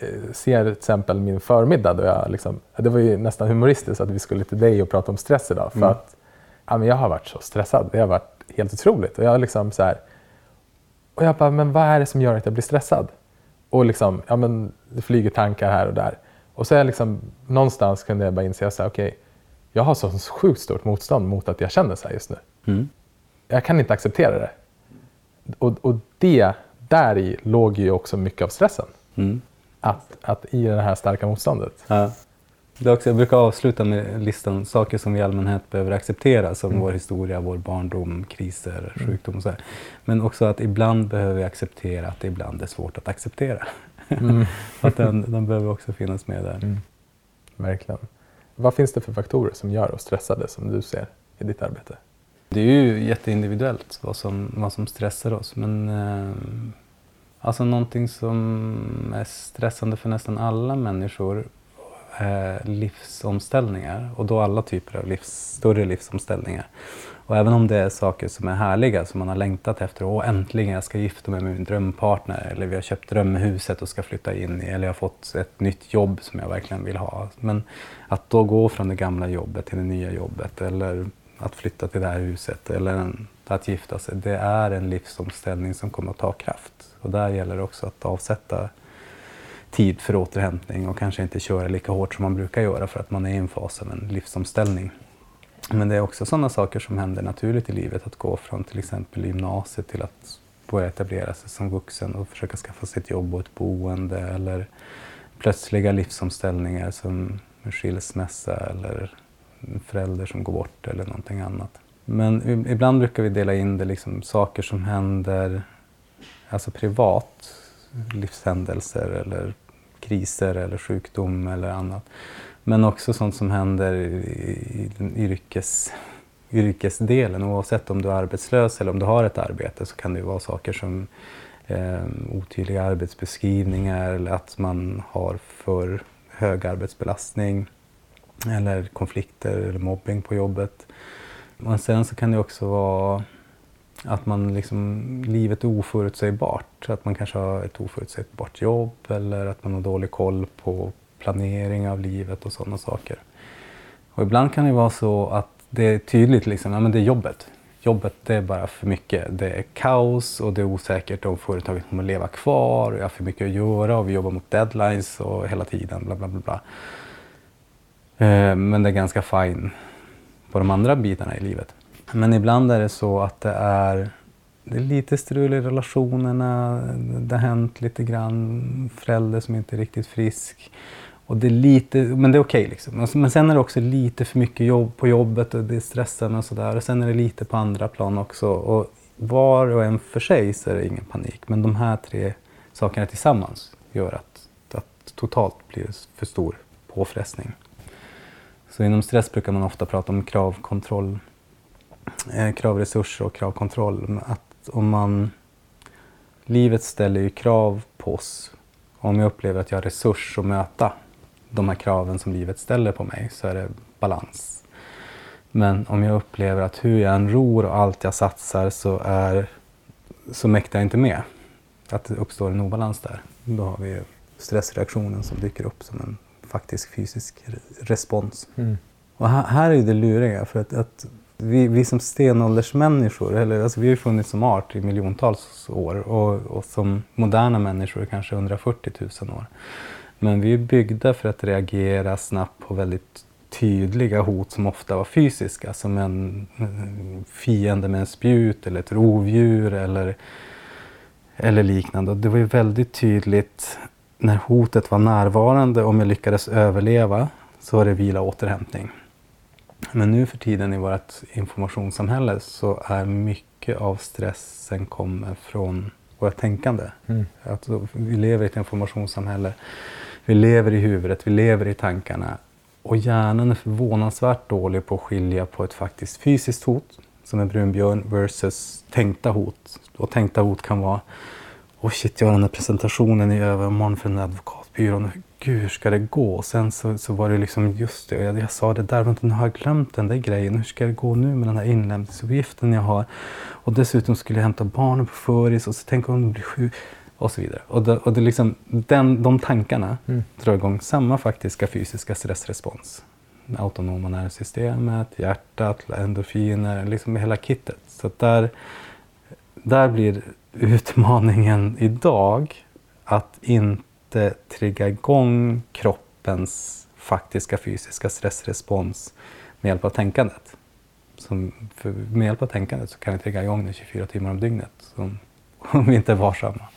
eh, ser till exempel min förmiddag, då jag liksom, det var ju nästan humoristiskt att vi skulle till dig och prata om stress idag. För Mm. att ja, men jag har varit så stressad. Det har varit helt otroligt. Och jag, liksom så här, och jag bara, men vad är det som gör att jag blir stressad? Och liksom, ja, men det flyger tankar här och där. Och jag liksom, någonstans kunde jag bara inse att okej, jag har så sjukt stort motstånd mot att jag känner så här just nu Mm. jag kan inte acceptera det. Och, och det, där i låg ju också mycket av stressen. Mm. Att, att i det här starka motståndet. Ja. Det också, jag brukar avsluta med listan saker som vi i allmänhet behöver acceptera som Mm. vår historia, vår barndom, kriser, sjukdom och så här. Men också att ibland behöver vi acceptera att det ibland är svårt att acceptera. Mm. att den, den behöver också finnas med där. Mm. Verkligen. Vad finns det för faktorer som gör oss stressade som du ser i ditt arbete? Det är ju jätteindividuellt vad som, vad som stressar oss. Men eh, alltså någonting som är stressande för nästan alla människor Eh, livsomställningar. Och då alla typer av livs, större livsomställningar. Och även om det är saker som är härliga, som man har längtat efter. Åh, äntligen, jag ska gifta mig med min drömpartner. Eller vi har köpt drömhuset och ska flytta in i. Eller jag har fått ett nytt jobb som jag verkligen vill ha. Men att då gå från det gamla jobbet till det nya jobbet. Eller att flytta till det här huset. Eller att gifta sig. Det är en livsomställning som kommer att ta kraft. Och där gäller det också att avsätta tid för återhämtning och kanske inte köra lika hårt som man brukar göra för att man är i en fas av en livsomställning. Men det är också sådana saker som händer naturligt i livet. Att gå från till exempel gymnasiet till att börja etablera sig som vuxen och försöka skaffa sig ett jobb och ett boende. Eller plötsliga livsomställningar som skilsmässa eller en förälder som går bort eller någonting annat. Men ibland brukar vi dela in det liksom saker som händer alltså privat, livshändelser eller kriser eller sjukdom eller annat. Men också sånt som händer i, i den yrkes, yrkesdelen. Oavsett om du är arbetslös eller om du har ett arbete så kan det ju vara saker som eh, otydliga arbetsbeskrivningar eller att man har för hög arbetsbelastning eller konflikter eller mobbing på jobbet. Men sen så kan det också vara att man liksom, livet är oförutsägbart. Att man kanske har ett oförutsägbart jobb eller att man har dålig koll på planering av livet och sådana saker. Och ibland kan det vara så att det är tydligt, liksom, ja, men det är jobbet. Jobbet det är bara för mycket. Det är kaos och det är osäkert om företaget kommer leva kvar. Och jag har för mycket att göra och vi jobbar mot deadlines och hela tiden. Bla, bla, bla, bla. Eh, men det är ganska fine på de andra bitarna i livet. Men ibland är det så att det är, det är lite strul i relationerna. Det har hänt lite grann. Förälder som inte är riktigt frisk. Och det är lite, men det är okej okay liksom. Men sen är det också lite för mycket jobb på jobbet och det är stressen och sådär. Och sen är det lite på andra plan också. Och var och en för sig så är det ingen panik. Men de här tre sakerna tillsammans gör att, att totalt blir det för stor påfrestning. Så inom stress brukar man ofta prata om kravkontroll, kravresurser och kravkontroll. Att om man, livet ställer ju krav på oss. Om jag upplever att jag har resurs att möta de här kraven som livet ställer på mig så är det balans. Men om jag upplever att hur jag än ror och allt jag satsar så, är, så mäktar jag inte med. Att det uppstår en obalans där. Då har vi stressreaktionen som dyker upp som en faktisk fysisk respons. Mm. Och här, här, är det luriga för att, att vi, vi som stenåldersmänniskor, eller, alltså vi har ju funnits som art i miljontals år och, och som moderna människor kanske 140 000 år. Men vi är byggda för att reagera snabbt på väldigt tydliga hot som ofta var fysiska, som en fiende med en spjut eller ett rovdjur eller, eller liknande. Och det var ju väldigt tydligt när hotet var närvarande, om jag lyckades överleva, så var det vila och återhämtning. Men nu för tiden i vårt informationssamhälle så är mycket av stressen kommer från vårt tänkande. Mm. Alltså, vi lever i ett informationssamhälle vi lever i huvudet, vi lever i tankarna. Och hjärnan är förvånansvärt dålig på att skilja på ett faktiskt fysiskt hot, som en brunbjörn, versus tänkta hot. Och tänkta hot kan vara Åh shit, jag har den här presentationen i övermorgon för den där advokatbyrån. Gud, hur ska det gå? Och sen så, så var det liksom, just det, jag, jag sa det där, men nu har jag glömt den där grejen. Hur ska det gå nu med den här inlämningsuppgiften jag har? Och dessutom skulle jag hämta barnen på föris och så tänk om de blir sjuka och så vidare. Och, det, och det liksom, den, de tankarna mm. drar igång samma faktiska fysiska stressrespons. Autonoma nervsystemet, hjärtat, endorfiner, liksom hela kittet. Så där, där blir utmaningen idag att inte trigga igång kroppens faktiska fysiska stressrespons med hjälp av tänkandet. Som, med hjälp av tänkandet så kan vi trigga igång den 24 timmar om dygnet om vi inte är varsamma.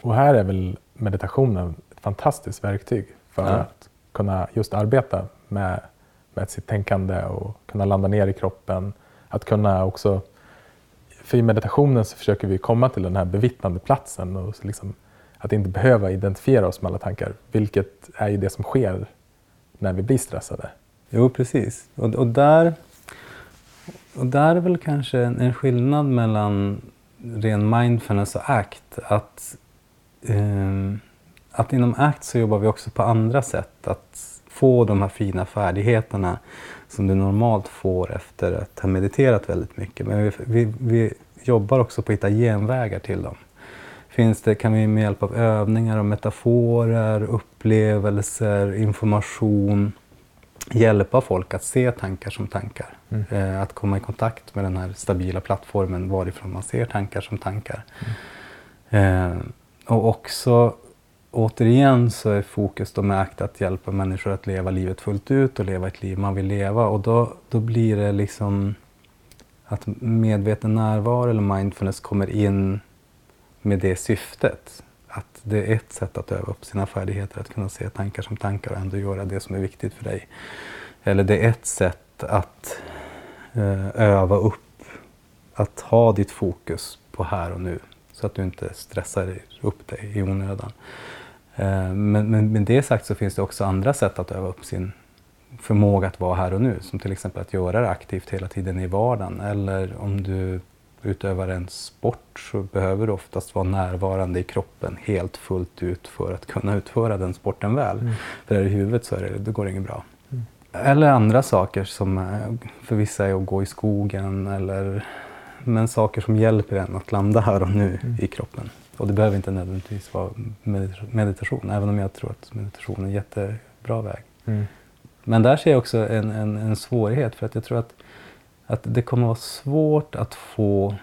Och här är väl meditationen ett fantastiskt verktyg för ja. att kunna just arbeta med, med sitt tänkande och kunna landa ner i kroppen. Att kunna också, för i meditationen så försöker vi komma till den här bevittnande platsen och liksom, att inte behöva identifiera oss med alla tankar, vilket är ju det som sker när vi blir stressade. Jo, precis. Och, och där, och där är väl kanske en skillnad mellan ren mindfulness och ACT. Att eh, att inom ACT så jobbar vi också på andra sätt. Att få de här fina färdigheterna som du normalt får efter att ha mediterat väldigt mycket. Men vi, vi, vi jobbar också på att hitta genvägar till dem. Finns det, kan vi med hjälp av övningar och metaforer, upplevelser, information hjälpa folk att se tankar som tankar. Mm. Eh, att komma i kontakt med den här stabila plattformen varifrån man ser tankar som tankar. Mm. Eh, och också återigen så är fokus då med ACT att hjälpa människor att leva livet fullt ut och leva ett liv man vill leva. Och då, då blir det liksom att medveten närvaro eller mindfulness kommer in med det syftet. Att det är ett sätt att öva upp sina färdigheter, att kunna se tankar som tankar och ändå göra det som är viktigt för dig. Eller det är ett sätt att eh, öva upp, att ha ditt fokus på här och nu så att du inte stressar upp dig i onödan. Eh, men, men med det sagt så finns det också andra sätt att öva upp sin förmåga att vara här och nu. Som till exempel att göra det aktivt hela tiden i vardagen. Eller om du utövar en sport så behöver du oftast vara närvarande i kroppen helt fullt ut för att kunna utföra den sporten väl. Mm. För är det i huvudet så är det, det går det inget bra. Eller andra saker som eh, för vissa är att gå i skogen eller men saker som hjälper en att landa här och nu Mm. i kroppen. Och det behöver inte nödvändigtvis vara medit- meditation, även om jag tror att meditation är en jättebra väg. Mm. Men där ser jag också en, en, en svårighet för att jag tror att, att det kommer vara svårt att få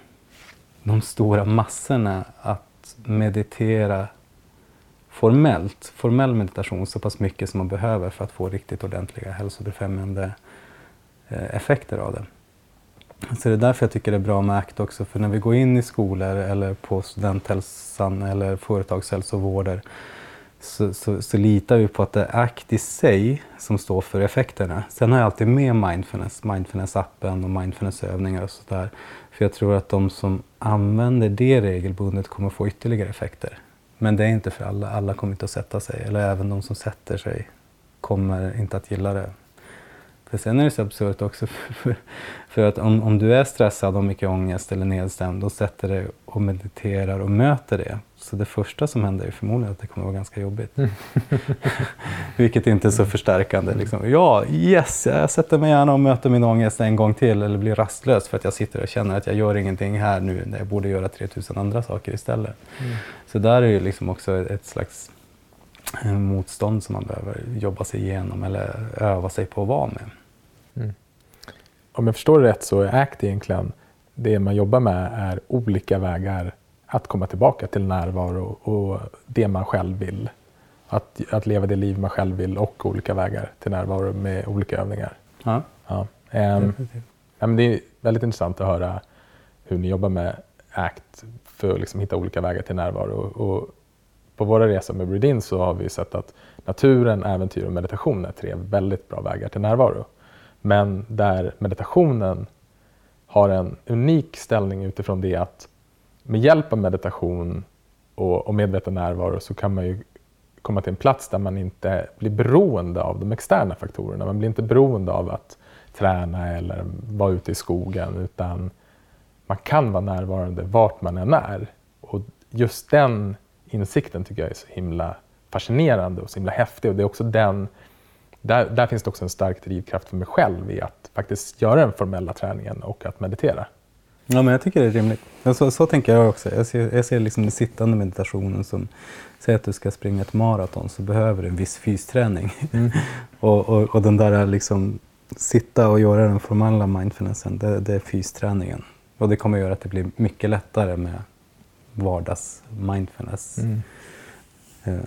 de stora massorna att meditera formellt, formell meditation så pass mycket som man behöver för att få riktigt ordentliga hälsobefrämjande eh, effekter av det. Så det är därför jag tycker det är bra med ACT också, för när vi går in i skolor eller på studenthälsan eller företagshälsovårder så, så, så litar vi på att det är ACT i sig som står för effekterna. Sen har jag alltid med mindfulness, mindfulness-appen och mindfulnessövningar och sådär. För jag tror att de som använder det regelbundet kommer få ytterligare effekter. Men det är inte för alla, alla kommer inte att sätta sig, eller även de som sätter sig kommer inte att gilla det. För sen är det så absurt också, för, för att om, om du är stressad och mycket ångest eller nedstämd och sätter dig och mediterar och möter det, så det första som händer är förmodligen att det kommer vara ganska jobbigt. Vilket inte är så förstärkande. Liksom. Ja, yes, jag sätter mig gärna och möter min ångest en gång till eller blir rastlös för att jag sitter och känner att jag gör ingenting här nu när jag borde göra 3000 andra saker istället. Så där är ju liksom också ett slags motstånd som man behöver jobba sig igenom eller öva sig på att vara med. Om jag förstår det rätt så är ACT egentligen det man jobbar med är olika vägar att komma tillbaka till närvaro och det man själv vill. Att, att leva det liv man själv vill och olika vägar till närvaro med olika övningar. Ja, Ja. Definitivt. ja, men det är väldigt intressant att höra hur ni jobbar med ACT för att liksom hitta olika vägar till närvaro. Och på våra resor med Breedin så har vi sett att naturen, äventyr och meditation är tre väldigt bra vägar till närvaro. Men där meditationen har en unik ställning utifrån det att med hjälp av meditation och, och medveten närvaro så kan man ju komma till en plats där man inte blir beroende av de externa faktorerna. Man blir inte beroende av att träna eller vara ute i skogen utan man kan vara närvarande vart man än är. Och just den insikten tycker jag är så himla fascinerande och så himla häftig. Och det är också den, där, där finns det också en stark drivkraft för mig själv i att faktiskt göra den formella träningen och att meditera. Ja, men jag tycker det är rimligt. Ja, Så, tänker jag också. Jag ser, jag ser liksom den sittande meditationen som, säg att du ska springa ett maraton så behöver du en viss fysträning. och, och, och den där liksom, sitta och göra den formella mindfulnessen, det, det är fysträningen. Och det kommer göra att det blir mycket lättare med vardags-mindfulness. Eh,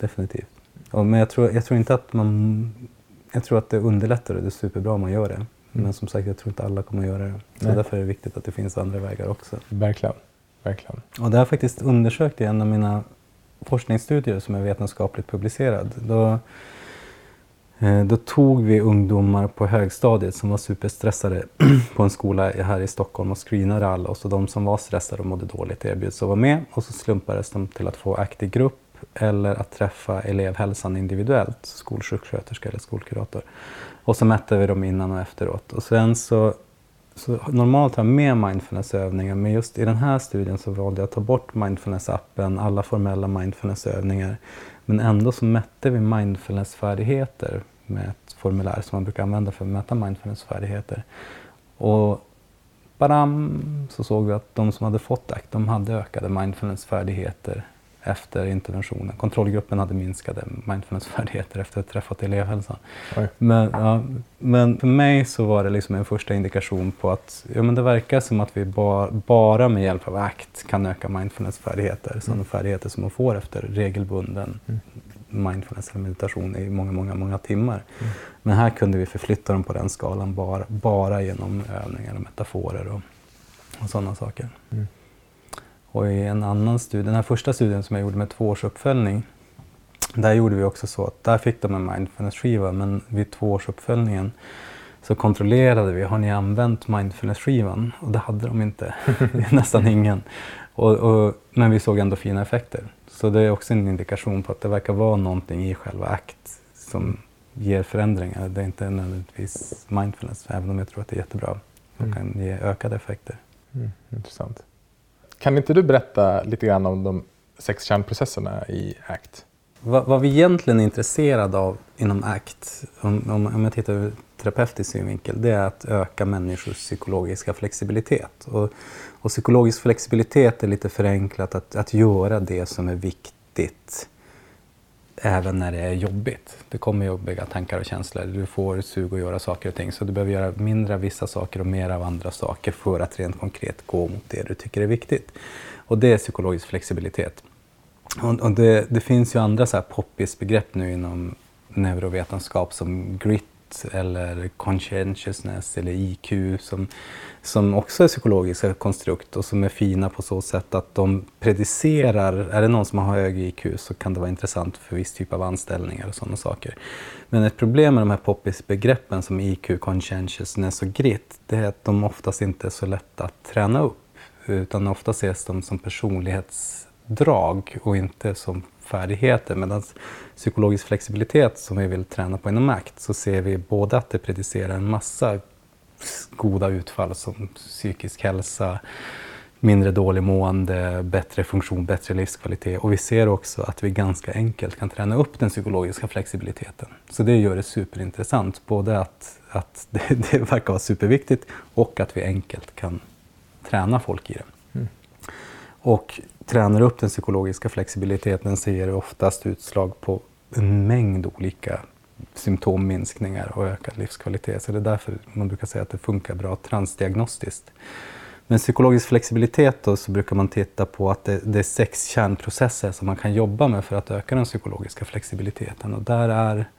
definitivt. Och, men jag tror, jag tror inte att man... Jag tror att det underlättar och det är superbra om man gör det. Men som sagt, jag tror inte alla kommer att göra det. Så Nej. därför är det viktigt att det finns andra vägar också. Verkligen. Verkligen. Och det har jag faktiskt undersökt i en av mina forskningsstudier som är vetenskapligt publicerad. Då, Eh, då tog vi ungdomar på högstadiet som var superstressade på en skola här i Stockholm och screenade alla. Och så de som var stressade och mådde dåligt erbjöds att vara med och så slumpades de till att få aktiv grupp eller att träffa elevhälsan individuellt, skolsjuksköterska eller skolkurator. Och så mätte vi dem innan och efteråt. Och sen så så normalt har jag med mindfulnessövningar, men just i den här studien så valde jag att ta bort mindfulnessappen, alla formella mindfulnessövningar. Men ändå så mätte vi mindfulnessfärdigheter med ett formulär som man brukar använda för att mäta mindfulnessfärdigheter. Och badam, så såg vi att de som hade fått ACT, de hade ökade mindfulnessfärdigheter efter interventionen. Kontrollgruppen hade minskade mindfulnessfärdigheter efter att ha träffat elevhälsan. Oj. Men, ja, men för mig så var det liksom en första indikation på att ja, men det verkar som att vi ba, bara med hjälp av ACT kan öka mindfulnessfärdigheter. Sådana färdigheter som man får efter regelbunden mindfulness eller meditation i många, många, många timmar. Men här kunde vi förflytta dem på den skalan bara, bara genom övningar och metaforer och, och sådana saker. Mm. Och i en annan studie, den här första studien som jag gjorde med tvåårsuppföljning, där gjorde vi också så att där fick de en mindfulness-skiva men vid tvåårsuppföljningen så kontrollerade vi, har ni använt mindfulness-skivan? Och det hade de inte, nästan ingen. Och, och, men vi såg ändå fina effekter. Så det är också en indikation på att det verkar vara någonting i själva ACT som ger förändringar. Det är inte nödvändigtvis mindfulness, även om jag tror att det är jättebra och Mm. kan ge ökade effekter. Intressant. Kan inte du berätta lite grann om de sex kärnprocesserna i ACT? Vad, vad vi egentligen är intresserade av inom ACT, om, om, om jag tittar ur terapeutisk synvinkel, det är att öka människors psykologiska flexibilitet. Och, och psykologisk flexibilitet är lite förenklat att, att göra det som är viktigt även när det är jobbigt. Det kommer jobbiga tankar och känslor. Du får sug att göra saker och ting. Så du behöver göra mindre av vissa saker och mer av andra saker för att rent konkret gå mot det du tycker är viktigt. Och det är psykologisk flexibilitet. Och, och det, det, finns ju andra så här poppis-begrepp nu inom neurovetenskap som grit eller conscientiousness eller IQ som, som också är psykologiska konstrukt och som är fina på så sätt att de predicerar, är det någon som har hög IQ så kan det vara intressant för viss typ av anställningar och sådana saker. Men ett problem med de här poppis-begreppen som IQ, conscientiousness och grit, det är att de oftast inte är så lätta att träna upp utan ofta ses de som personlighetsdrag och inte som färdigheter. Medan psykologisk flexibilitet som vi vill träna på inom ACT så ser vi både att det predicerar en massa goda utfall som psykisk hälsa, mindre dålig mående, bättre funktion, bättre livskvalitet. Och vi ser också att vi ganska enkelt kan träna upp den psykologiska flexibiliteten. Så det gör det superintressant, både att, att det, det verkar vara superviktigt och att vi enkelt kan träna folk i det. Och tränar upp den psykologiska flexibiliteten så ger det oftast utslag på en mängd olika symptomminskningar och ökad livskvalitet. Så det är därför man brukar säga att det funkar bra transdiagnostiskt. Men psykologisk flexibilitet då, så brukar man titta på att det, det, är sex kärnprocesser som man kan jobba med för att öka den psykologiska flexibiliteten. Och där är,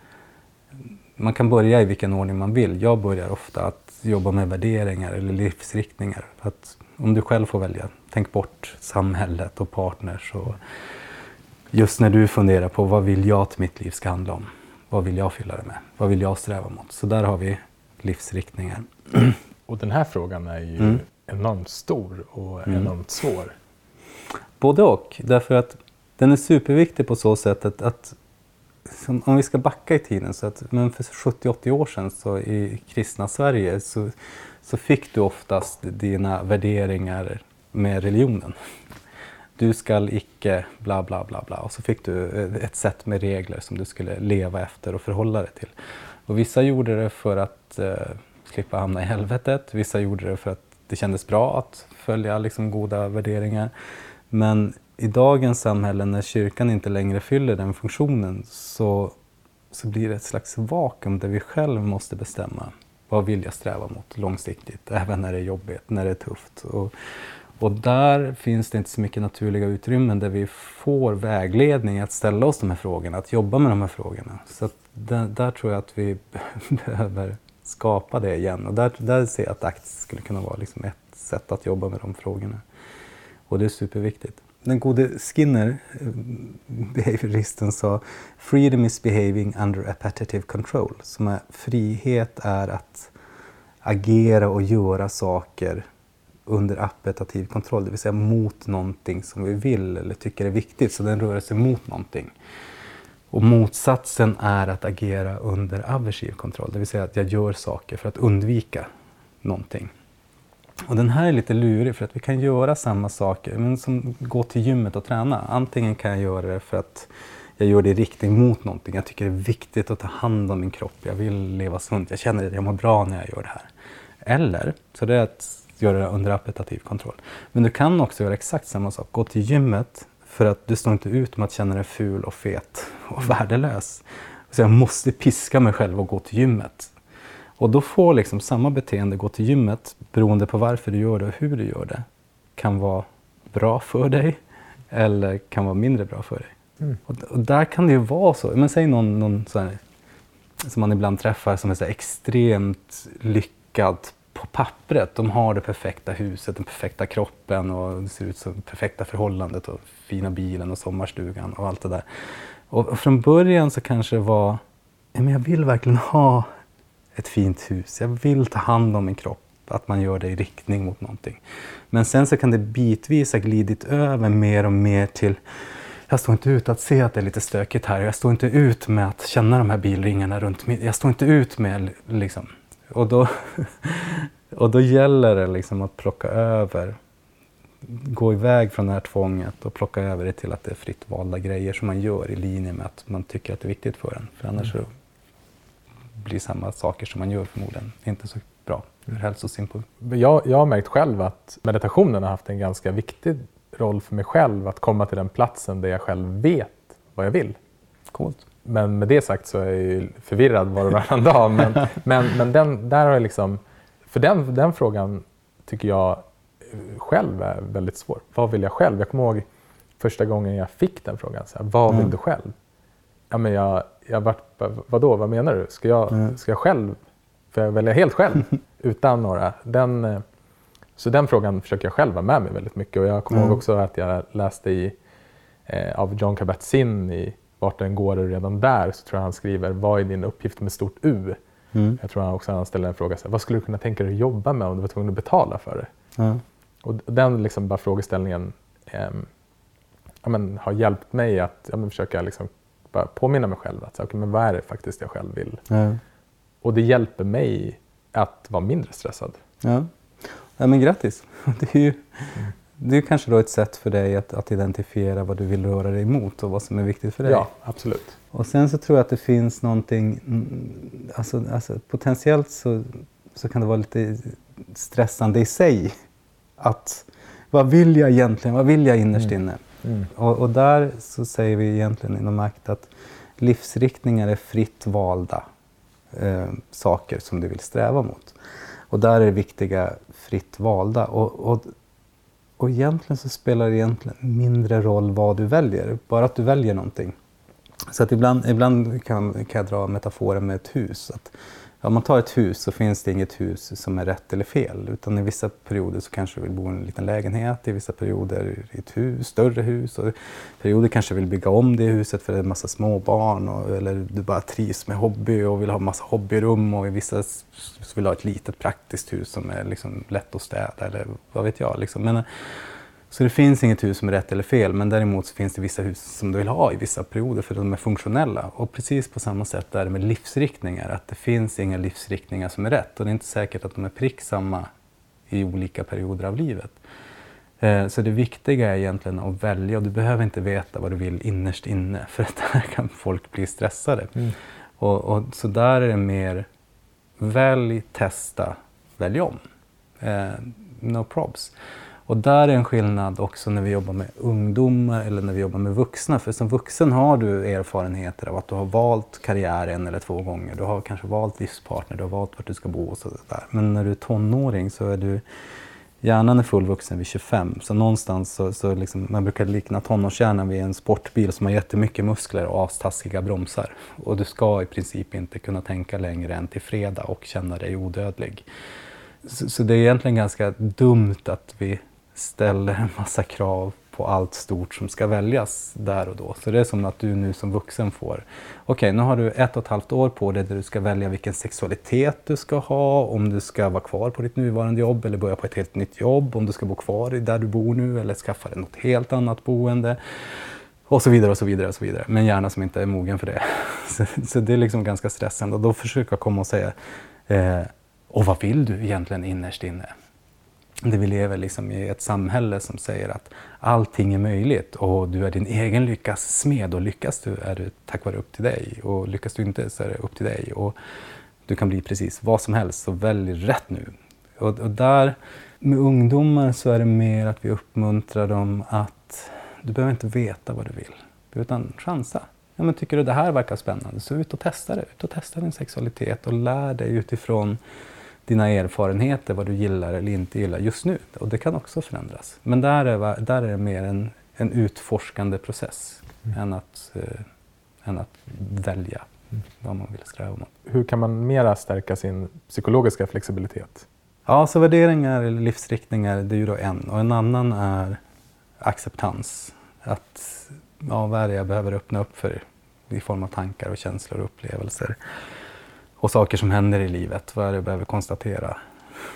man kan börja i vilken ordning man vill. Jag börjar ofta att jobba med värderingar eller livsriktningar. Att om du själv får välja, tänk bort samhället och partners. Och just när du funderar på vad vill jag att mitt liv ska handla om? Vad vill jag fylla det med? Vad vill jag sträva mot? Så där har vi livsriktningar. Och den här frågan är ju mm. enormt stor och mm. enormt svår. Både och. Därför att den är superviktig på så sätt att, att om vi ska backa i tiden, så att, men för 70-80 år sedan så i kristna Sverige så, så fick du oftast dina värderingar med religionen. Du skall icke bla bla bla bla och så fick du eh, ett sätt med regler som du skulle leva efter och förhålla dig till. Och vissa gjorde det för att eh, slippa hamna i helvetet, vissa gjorde det för att det kändes bra att följa liksom, goda värderingar. Men i dagens samhälle när kyrkan inte längre fyller den funktionen så, så blir det ett slags vakuum där vi själv måste bestämma vad vill jag sträva mot långsiktigt, även när det är jobbigt, när det är tufft. Och, och där finns det inte så mycket naturliga utrymmen där vi får vägledning att ställa oss de här frågorna, att jobba med de här frågorna. Så där, där, tror jag att vi behöver skapa det igen. Och där, där ser jag att ACT skulle kunna vara liksom ett sätt att jobba med de frågorna. Och det är superviktigt. Den gode Skinner, behavioristen, sa “Freedom is behaving under appetitive control”. Som är, frihet är att agera och göra saker under appetativ kontroll, det vill säga mot någonting som vi vill eller tycker är viktigt. Så den rör sig mot någonting. Och motsatsen är att agera under aversiv kontroll, det vill säga att jag gör saker för att undvika någonting. Och den här är lite lurig för att vi kan göra samma saker, men som gå till gymmet och träna. Antingen kan jag göra det för att jag gör det i riktning mot någonting. Jag tycker det är viktigt att ta hand om min kropp. Jag vill leva sunt. Jag känner att jag mår bra när jag gör det här. Eller, så det är att göra det under appetativ kontroll. Men du kan också göra exakt samma sak. Gå till gymmet för att du står inte ut med att känna dig ful och fet och värdelös. Så jag måste piska mig själv och gå till gymmet. Och då får liksom samma beteende gå till gymmet beroende på varför du gör det och hur du gör det. Kan vara bra för dig eller kan vara mindre bra för dig. Mm. Och, och, där kan det ju vara så. Men säg någon, någon här, som man ibland träffar som är så extremt lyckad på pappret. De har det perfekta huset, den perfekta kroppen och det ser ut som perfekta förhållandet och fina bilen och sommarstugan och allt det där. Och, och från början så kanske det var, men jag vill verkligen ha ett fint hus. Jag vill ta hand om min kropp. Att man gör det i riktning mot någonting. Men sen så kan det bitvis ha glidit över mer och mer till jag står inte ut att se att det är lite stökigt här. Jag står inte ut med att känna de här bilringarna runt mig. Jag står inte ut med liksom, Och då, och då gäller det liksom att plocka över, gå iväg från det här tvånget och plocka över det till att det är fritt valda grejer som man gör i linje med att man tycker att det är viktigt för en. För annars så blir samma saker som man gör förmodligen inte så bra ur hälsosynpunkt. Jag, jag har märkt själv att meditationen har haft en ganska viktig roll för mig själv att komma till den platsen där jag själv vet vad jag vill. Coolt. Men med det sagt så är jag ju förvirrad var och varannan dag. Men, men, men den, där har jag liksom, för den, den frågan tycker jag själv är väldigt svår. Vad vill jag själv? Jag kommer ihåg första gången jag fick den frågan. Så här, vad vill Mm. du själv? Ja, men jag, jag vart, vadå, vad menar du? Ska jag, Mm. ska jag själv, får jag välja helt själv utan några? Den, eh, så den frågan försöker jag själv ha med mig väldigt mycket. Och jag kommer Mm. ihåg också att jag läste i, eh, av John Kabat-Zinn i Vart den går och redan där så tror jag han skriver Vad är din uppgift med stort U? Mm. Jag tror han också han ställer en fråga så här, Vad skulle du kunna tänka dig att jobba med om du var tvungen att betala för det? Ja. Och den liksom bara frågeställningen ehm, ja, men, har hjälpt mig att ja, men, försöka liksom bara påminna mig själv att okej, men vad är det faktiskt jag själv vill? Ja. Och det hjälper mig att vara mindre stressad. Ja. ja, men grattis. Det är ju det är kanske då ett sätt för dig att, att identifiera vad du vill röra dig emot och vad som är viktigt för dig. Ja, absolut. Och sen så tror jag att det finns någonting, mm, alltså, alltså potentiellt så, så kan det vara lite stressande i sig. Att vad vill jag egentligen, vad vill jag innerst inne? Mm. Mm. Och, och där så säger vi egentligen inom ACT att livsriktningar är fritt valda eh, saker som du vill sträva mot. Och där är det viktiga fritt valda. Och, och, och egentligen så spelar det egentligen mindre roll vad du väljer, bara att du väljer någonting. Så att ibland, ibland kan, kan jag dra metaforen med ett hus. Att, om man tar ett hus så finns det inget hus som är rätt eller fel. Utan i vissa perioder så kanske du vill bo i en liten lägenhet, i vissa perioder i ett hus, större hus. Och i perioder kanske du vill bygga om det huset för det är en massa småbarn. Och, eller du bara trivs med hobby och vill ha massa hobbyrum. Och i vissa så vill du ha ett litet praktiskt hus som är liksom lätt att städa eller vad vet jag. Liksom. Men, så det finns inget hus som är rätt eller fel, men däremot så finns det vissa hus som du vill ha i vissa perioder för de är funktionella. Och precis på samma sätt är det med livsriktningar, att det finns inga livsriktningar som är rätt och det är inte säkert att de är prick samma i olika perioder av livet. Eh, Så det viktiga är egentligen att välja och du behöver inte veta vad du vill innerst inne för att där kan folk bli stressade. Mm. Och, och, så där är det mer välj, testa, välj om. Eh, no probs. Och där är en skillnad också när vi jobbar med ungdomar eller när vi jobbar med vuxna. För som vuxen har du erfarenheter av att du har valt karriär en eller två gånger. Du har kanske valt livspartner, du har valt vart du ska bo och sådär. Men när du är tonåring så är du Hjärnan är fullvuxen vid 25, så någonstans så, så liksom, man brukar likna tonårshjärnan vid en sportbil som har jättemycket muskler och astaskiga bromsar. Och du ska i princip inte kunna tänka längre än till fredag och känna dig odödlig. Så, så det är egentligen ganska dumt att vi ställer en massa krav på allt stort som ska väljas där och då. Så det är som att du nu som vuxen får, okej nu har du ett och ett halvt år på dig där du ska välja vilken sexualitet du ska ha, om du ska vara kvar på ditt nuvarande jobb eller börja på ett helt nytt jobb, om du ska bo kvar där du bor nu eller skaffa dig något helt annat boende. Och så vidare och så vidare och så vidare. Men gärna som inte är mogen för det. Så, så det är liksom ganska stressande. Och då försöker jag komma och säga, eh, och vad vill du egentligen innerst inne? Där vi lever liksom i ett samhälle som säger att allting är möjligt och du är din egen lyckas smed och lyckas du är det tack vare upp till dig och lyckas du inte så är det upp till dig. Och du kan bli precis vad som helst så välj rätt nu. Och, och där med ungdomar så är det mer att vi uppmuntrar dem att du behöver inte veta vad du vill utan chansa. Ja, men tycker du det här verkar spännande så ut och testa det. Ut och testa din sexualitet och lär dig utifrån dina erfarenheter, vad du gillar eller inte gillar just nu. Och det kan också förändras. Men där är, där är det mer en, en utforskande process än, att, eh, än att välja vad man vill sträva mot. Hur kan man mera stärka sin psykologiska flexibilitet? Ja, så värderingar eller livsriktningar, det är ju då en. Och en annan är acceptans. Att, ja, vad är det jag behöver öppna upp för i form av tankar och känslor och upplevelser. Och saker som händer i livet. Vad är det jag behöver konstatera?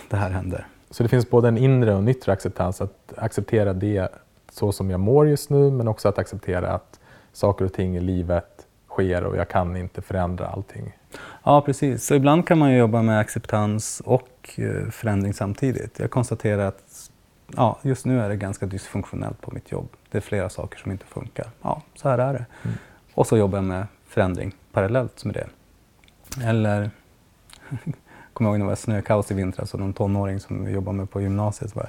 Det här händer. Så det finns både en inre och en yttre acceptans. Att acceptera det så som jag mår just nu men också att acceptera att saker och ting i livet sker och jag kan inte förändra allting. Ja, precis. Så ibland kan man jobba med acceptans och eh, förändring samtidigt. Jag konstaterar att ja, just nu är det ganska dysfunktionellt på mitt jobb. Det är flera saker som inte funkar. Ja, så här är det. Mm. Och så jobbar jag med förändring parallellt med det. Eller, kommer ihåg när det var snökaos i vintras och någon tonåring som vi jobbade med på gymnasiet. Bara,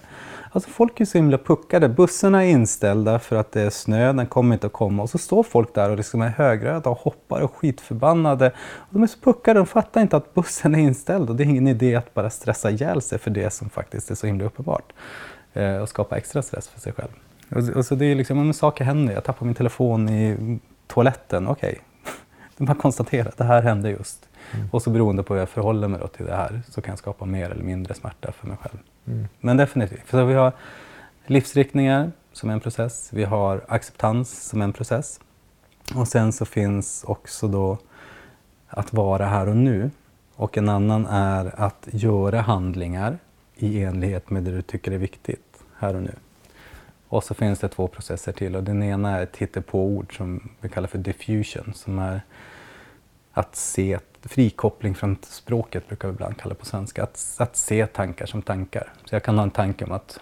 alltså folk är så himla puckade. Bussarna är inställda för att det är snö, den kommer inte att komma. Och så står folk där och liksom är högröda och hoppar och skitförbannade. Och de är så puckade, de fattar inte att bussen är inställd. Och det är ingen idé att bara stressa ihjäl sig för det som faktiskt är så himla uppenbart. Eh, och skapa extra stress för sig själv. Och, och så det är liksom, om saker händer, jag tappar min telefon i toaletten, okej. Okay. Det är bara att konstatera att det här hände just. Mm. Och så beroende på hur jag förhåller mig till det här så kan jag skapa mer eller mindre smärta för mig själv. Mm. Men definitivt. För vi har livsriktningar som en process. Vi har acceptans som en process. Och sen så finns också då att vara här och nu. Och en annan är att göra handlingar i enlighet med det du tycker är viktigt här och nu. Och så finns det två processer till och den ena är ett hittepåord som vi kallar för diffusion som är att se frikoppling från språket brukar vi ibland kalla det på svenska. Att, att se tankar som tankar. Så jag kan ha en tanke om att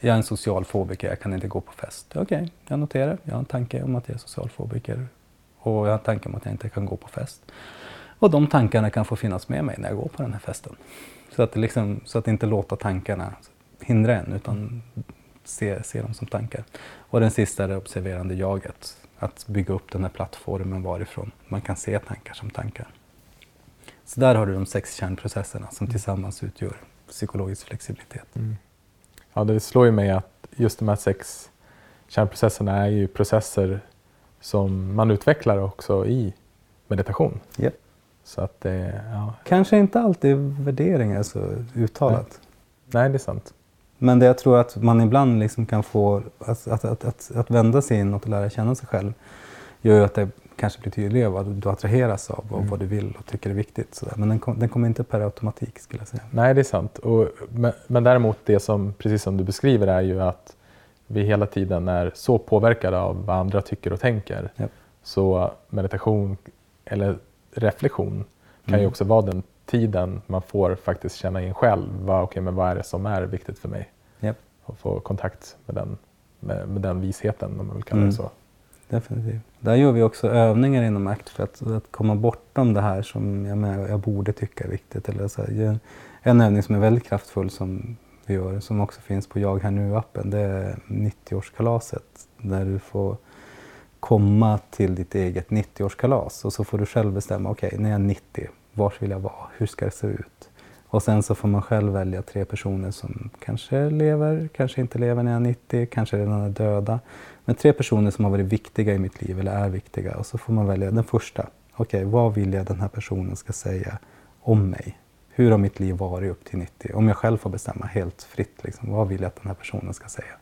jag är en socialfobiker, jag kan inte gå på fest. Okej, okay, jag noterar. Jag har en tanke om att jag är socialfobiker och jag har en tanke om att jag inte kan gå på fest. Och de tankarna kan få finnas med mig när jag går på den här festen. Så att, liksom, så att inte låta tankarna hindra en utan se, se dem som tankar. Och den sista är det observerande jaget. Att bygga upp den här plattformen varifrån man kan se tankar som tankar. Så där har du de sex kärnprocesserna som tillsammans utgör psykologisk flexibilitet. Mm. Ja, det slår ju mig att just de här sex kärnprocesserna är ju processer som man utvecklar också i meditation. Yep. Så att det, ja. Kanske inte alltid värderingar så uttalat. Nej. Nej, det är sant. Men det jag tror att man ibland liksom kan få att, att, att, att, vända sig inåt och lära känna sig själv gör ju att det kanske blir tydligare vad du attraheras av och mm. vad du vill och tycker är viktigt. Sådär. Men den, kom, den kommer inte per automatik skulle jag säga. Nej, det är sant. Och, men, men däremot det som, precis som du beskriver, är ju att vi hela tiden är så påverkade av vad andra tycker och tänker. Yep. Så meditation eller reflektion kan mm. ju också vara den tiden man får faktiskt känna in själv. Vad, okay, men vad är det som är viktigt för mig? Och få kontakt med den, med, med den visheten om man vill kalla mm. det så. Definitivt. Där gör vi också övningar inom ACT för att, att komma bortom det här som jag, med, jag borde tycka är viktigt. Eller så här, en övning som är väldigt kraftfull som vi gör, som också finns på Jag här nu-appen, det är 90-årskalaset. Där du får komma till ditt eget 90-årskalas och så får du själv bestämma, okej, okay, när jag är 90, var vill jag vara? Hur ska det se ut? Och sen så får man själv välja tre personer som kanske lever, kanske inte lever när jag är 90, kanske redan är döda. Men tre personer som har varit viktiga i mitt liv eller är viktiga. Och så får man välja den första. Okej, okay, vad vill jag den här personen ska säga om mig? Hur har mitt liv varit upp till 90? Om jag själv får bestämma helt fritt, liksom, vad vill jag att den här personen ska säga?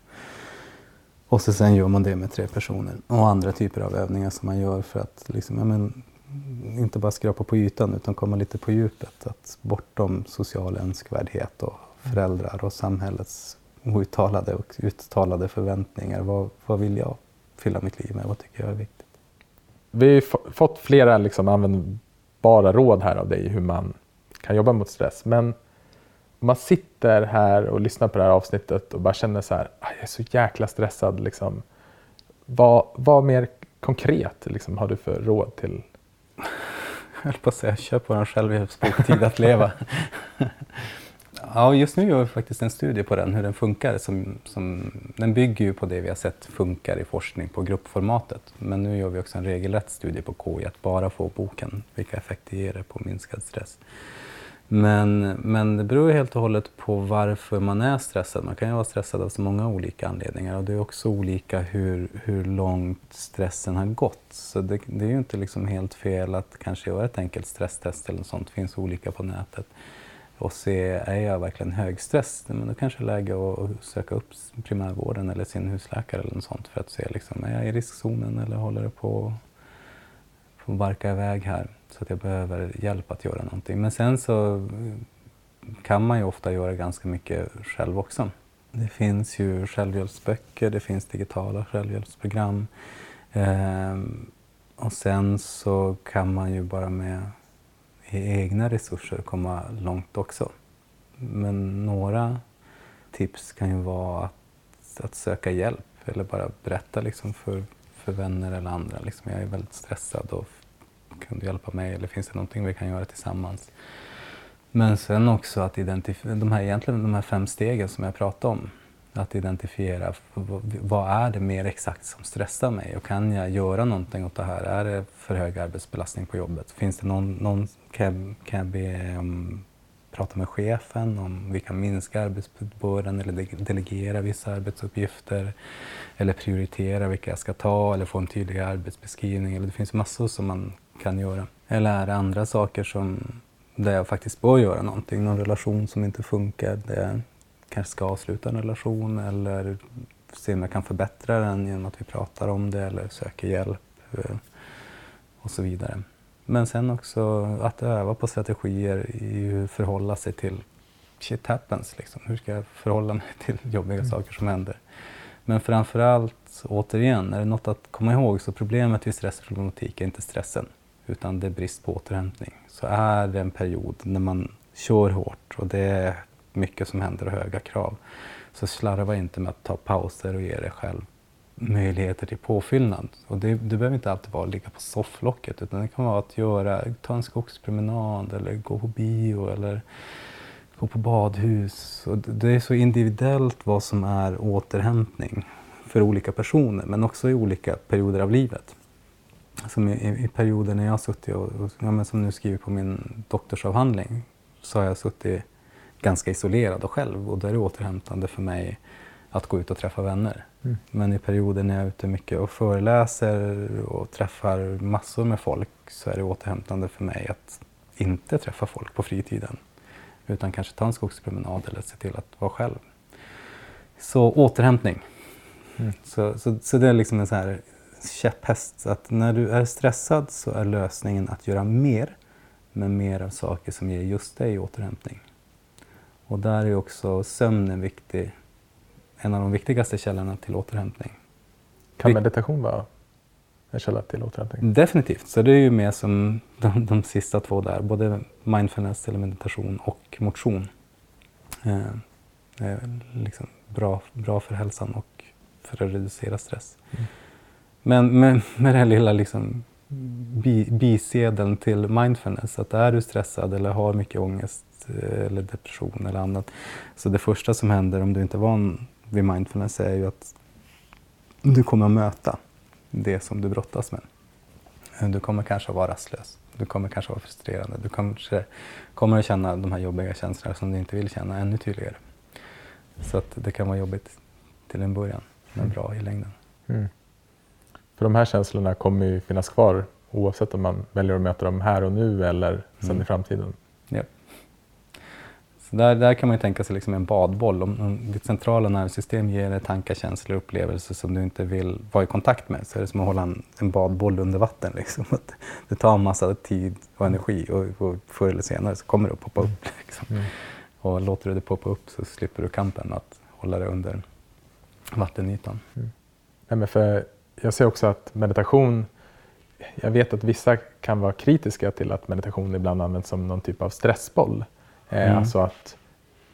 Och så sen gör man det med tre personer. Och andra typer av övningar som man gör för att liksom, ja, men, inte bara skrapa på ytan utan komma lite på djupet. Att bortom social önskvärdhet och föräldrar och samhällets outtalade och uttalade förväntningar. Vad, vad vill jag fylla mitt liv med? Vad tycker jag är viktigt? Vi har fått flera liksom användbara råd här av dig hur man kan jobba mot stress. Men om man sitter här och lyssnar på det här avsnittet och bara känner så här, ah, jag är så jäkla stressad. Liksom. Vad, vad mer konkret liksom, har du för råd till jag höll på att säga, köp vår självhjälpsbok, Tid att leva. ja, just nu gör vi faktiskt en studie på den, hur den funkar. Som, som, den bygger ju på det vi har sett funkar i forskning på gruppformatet. Men nu gör vi också en regelrätt studie på KI, att bara få boken, vilka effekter ger det på minskad stress. Men, men det beror helt och hållet på varför man är stressad. Man kan ju vara stressad av så många olika anledningar och det är också olika hur, hur långt stressen har gått. Så det, det är ju inte liksom helt fel att kanske göra ett enkelt stresstest eller något sånt. Det finns olika på nätet. Och se, är jag verkligen högstress? Men då kanske det är läge att söka upp primärvården eller sin husläkare eller något sånt för att se, liksom, är jag i riskzonen eller håller det på får barka iväg här? Så att jag behöver hjälp att göra någonting. Men sen så kan man ju ofta göra ganska mycket själv också. Det finns ju självhjälpsböcker, det finns digitala självhjälpsprogram. Ehm, Och sen så kan man ju bara med e-, egna resurser komma långt också. Men några tips kan ju vara att, att söka hjälp eller bara berätta liksom för, för vänner eller andra. Liksom, jag är väldigt stressad och kan du hjälpa mig eller finns det någonting vi kan göra tillsammans? Men sen också att identifiera, de här, egentligen de här fem stegen som jag pratade om. Att identifiera vad är det mer exakt som stressar mig och kan jag göra någonting åt det här? Är det för hög arbetsbelastning på jobbet? Finns det någon, någon kan, kan jag be om prata med chefen om vi kan minska arbetsbördan eller delegera vissa arbetsuppgifter eller prioritera vilka jag ska ta eller få en tydligare arbetsbeskrivning. Eller det finns massor som man kan göra. Eller andra saker som, där jag faktiskt bör göra någonting? Någon relation som inte funkar, där jag kanske ska avsluta en relation eller se om jag kan förbättra den genom att vi pratar om det eller söker hjälp eh, och så vidare. Men sen också att öva på strategier i hur förhålla sig till shit happens. Liksom. Hur ska jag förhålla mig till jobbiga mm. saker som händer? Men framförallt, återigen, är det något att komma ihåg så problemet vid stressproblematik är inte stressen utan det är brist på återhämtning. Så är det en period när man kör hårt och det är mycket som händer och höga krav så slarva inte med att ta pauser och ge dig själv möjligheter till påfyllnad. Och det, det behöver inte alltid vara att ligga på sofflocket utan det kan vara att göra, ta en skogspromenad eller gå på bio eller gå på badhus. Och det är så individuellt vad som är återhämtning för olika personer men också i olika perioder av livet. Som i, i perioder när jag har suttit och, och ja, som nu skriver på min doktorsavhandling så har jag suttit ganska isolerad och själv och då är det återhämtande för mig att gå ut och träffa vänner. Mm. Men i perioder när jag är ute mycket och föreläser och träffar massor med folk så är det återhämtande för mig att inte träffa folk på fritiden. Utan kanske ta en skogspromenad eller se till att vara själv. Så återhämtning. Mm. Så, så, så, det är liksom en sån här käpphäst. Att när du är stressad så är lösningen att göra mer, men mer av saker som ger just dig återhämtning. Och där är också sömnen viktig en av de viktigaste källorna till återhämtning. Kan meditation vara en källa till återhämtning? Definitivt, så det är ju mer som de, de sista två där, både mindfulness eller meditation och motion. Eh, är liksom bra, bra för hälsan och för att reducera stress. Mm. Men med, med den här lilla liksom bi, bisedeln till mindfulness, att är du stressad eller har mycket ångest eh, eller depression eller annat, så det första som händer om du inte är van vid mindfulness är ju att du kommer att möta det som du brottas med. Du kommer kanske att vara rastlös. Du kommer kanske att vara frustrerande. Du kanske kommer att känna de här jobbiga känslorna som du inte vill känna ännu tydligare. Så att det kan vara jobbigt till en början, men mm. bra i längden. Mm. För de här känslorna kommer ju finnas kvar oavsett om man väljer att möta dem här och nu eller sen mm. i framtiden. Så där, där kan man ju tänka sig liksom en badboll. Om, om ditt centrala nervsystem ger dig tankar, känslor och upplevelser som du inte vill vara i kontakt med så är det som att hålla en, en badboll under vatten. Liksom. Att det tar en massa tid och energi och, och förr eller senare så kommer det att poppa upp. Mm. Liksom. Mm. Och låter du det poppa upp så slipper du kampen att hålla det under vattenytan. Mm. Ja, men för jag ser också att meditation jag vet att vissa kan vara kritiska till att meditation ibland används som någon typ av stressboll. Eh, mm. Alltså att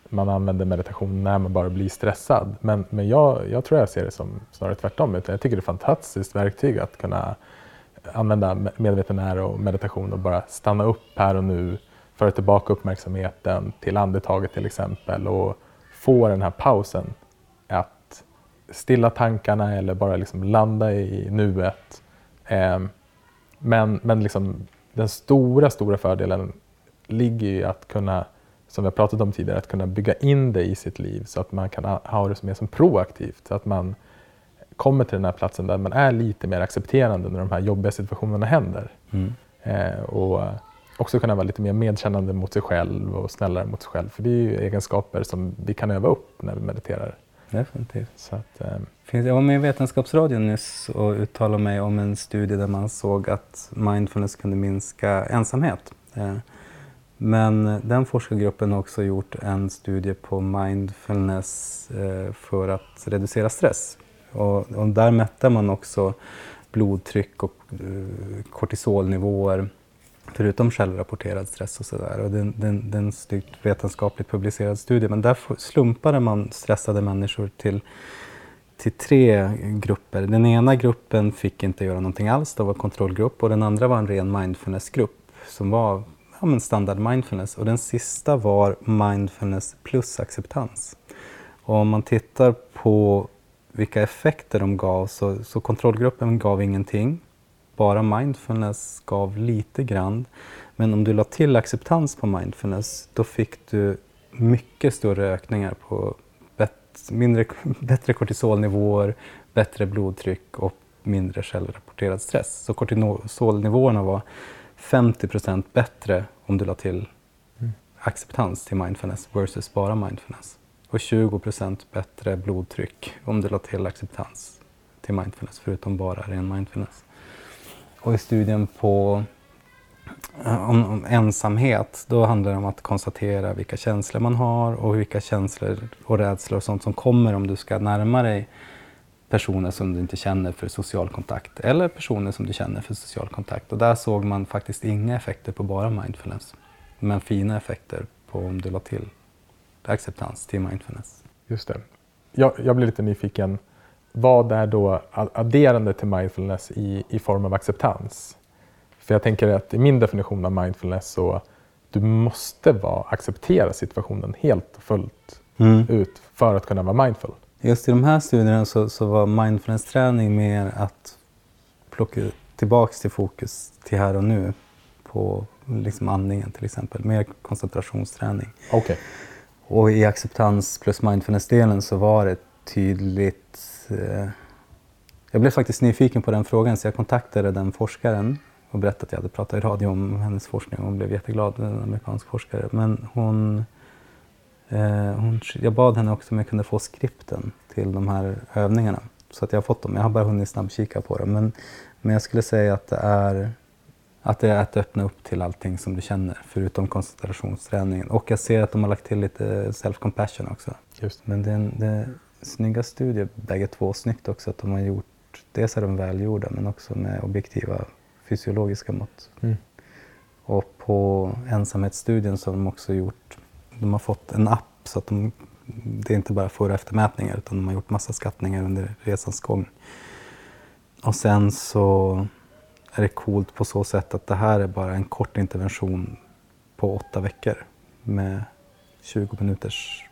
man använder meditation när man bara blir stressad. Men, men jag, jag tror jag ser det som snarare tvärtom. Utan jag tycker det är ett fantastiskt verktyg att kunna använda medveten ära och meditation och bara stanna upp här och nu, föra tillbaka uppmärksamheten till andetaget till exempel och få den här pausen. Att stilla tankarna eller bara liksom landa i nuet. Eh, men men liksom, den stora, stora fördelen ligger i att kunna som vi har pratat om tidigare, att kunna bygga in det i sitt liv så att man kan ha det mer som proaktivt. Så att man kommer till den här platsen där man är lite mer accepterande när de här jobbiga situationerna händer. Mm. Eh, och också kunna vara lite mer medkännande mot sig själv och snällare mot sig själv. För det är ju egenskaper som vi kan öva upp när vi mediterar. Definitivt. Så att, eh. Jag var med i Vetenskapsradion nyss och uttalade mig om en studie där man såg att mindfulness kunde minska ensamhet. Eh, men den forskargruppen har också gjort en studie på mindfulness eh, för att reducera stress. Och, och där mätte man också blodtryck och eh, kortisolnivåer förutom självrapporterad stress och sådär. Det, det, det är en styggt vetenskapligt publicerad studie men där slumpade man stressade människor till, till tre grupper. Den ena gruppen fick inte göra någonting alls, det var kontrollgrupp och den andra var en ren mindfulnessgrupp som var ja, men standard mindfulness och den sista var mindfulness plus acceptans. Och om man tittar på vilka effekter de gav så, så kontrollgruppen gav ingenting. Bara mindfulness gav lite grann. Men om du la till acceptans på mindfulness då fick du mycket större ökningar på bet, mindre, bättre kortisolnivåer, bättre blodtryck och mindre självrapporterad stress. Så kortisolnivåerna var 50 procent bättre om du la till mm. acceptans till mindfulness versus bara mindfulness. Och 20 procent bättre blodtryck om du la till acceptans till mindfulness förutom bara ren mindfulness. Och i studien på eh, om, om, ensamhet, då handlar det om att konstatera vilka känslor man har och vilka känslor och rädslor och sånt som kommer om du ska närma dig personer som du inte känner för social kontakt eller personer som du känner för social kontakt. Och där såg man faktiskt inga effekter på bara mindfulness, men fina effekter på om du la till acceptans till mindfulness. Just det. Jag, jag blir lite nyfiken. Vad är då adderande till mindfulness i, i form av acceptans? För jag tänker att i min definition av mindfulness så du måste vara, acceptera situationen helt och fullt mm. ut för att kunna vara mindful. Just i de här studierna så, så var mindfulness-träning mer att plocka tillbaks till fokus till här och nu på liksom andningen till exempel, mer koncentrationsträning. Okay. Och i acceptans plus mindfulness-delen så var det tydligt... Eh, jag blev faktiskt nyfiken på den frågan så jag kontaktade den forskaren och berättade att jag hade pratat i radio om hennes forskning och hon blev jätteglad, en amerikansk forskare. Men hon hon, jag bad henne också om jag kunde få skripten till de här övningarna. Så att jag har fått dem. Jag har bara hunnit snabbkika på dem. Men, men jag skulle säga att det är att det är att öppna upp till allting som du känner, förutom koncentrationsträningen. Och jag ser att de har lagt till lite self-compassion också. Just. Men det är, en, det är snygga studier bägge två. Snyggt också att de har gjort, dels är de välgjorda men också med objektiva fysiologiska mått. Mm. Och på ensamhetsstudien så har de också gjort de har fått en app så att de, det är inte bara för och eftermätningar utan de har gjort massa skattningar under resans gång. Och sen så är det coolt på så sätt att det här är bara en kort intervention på åtta veckor med 20 minuters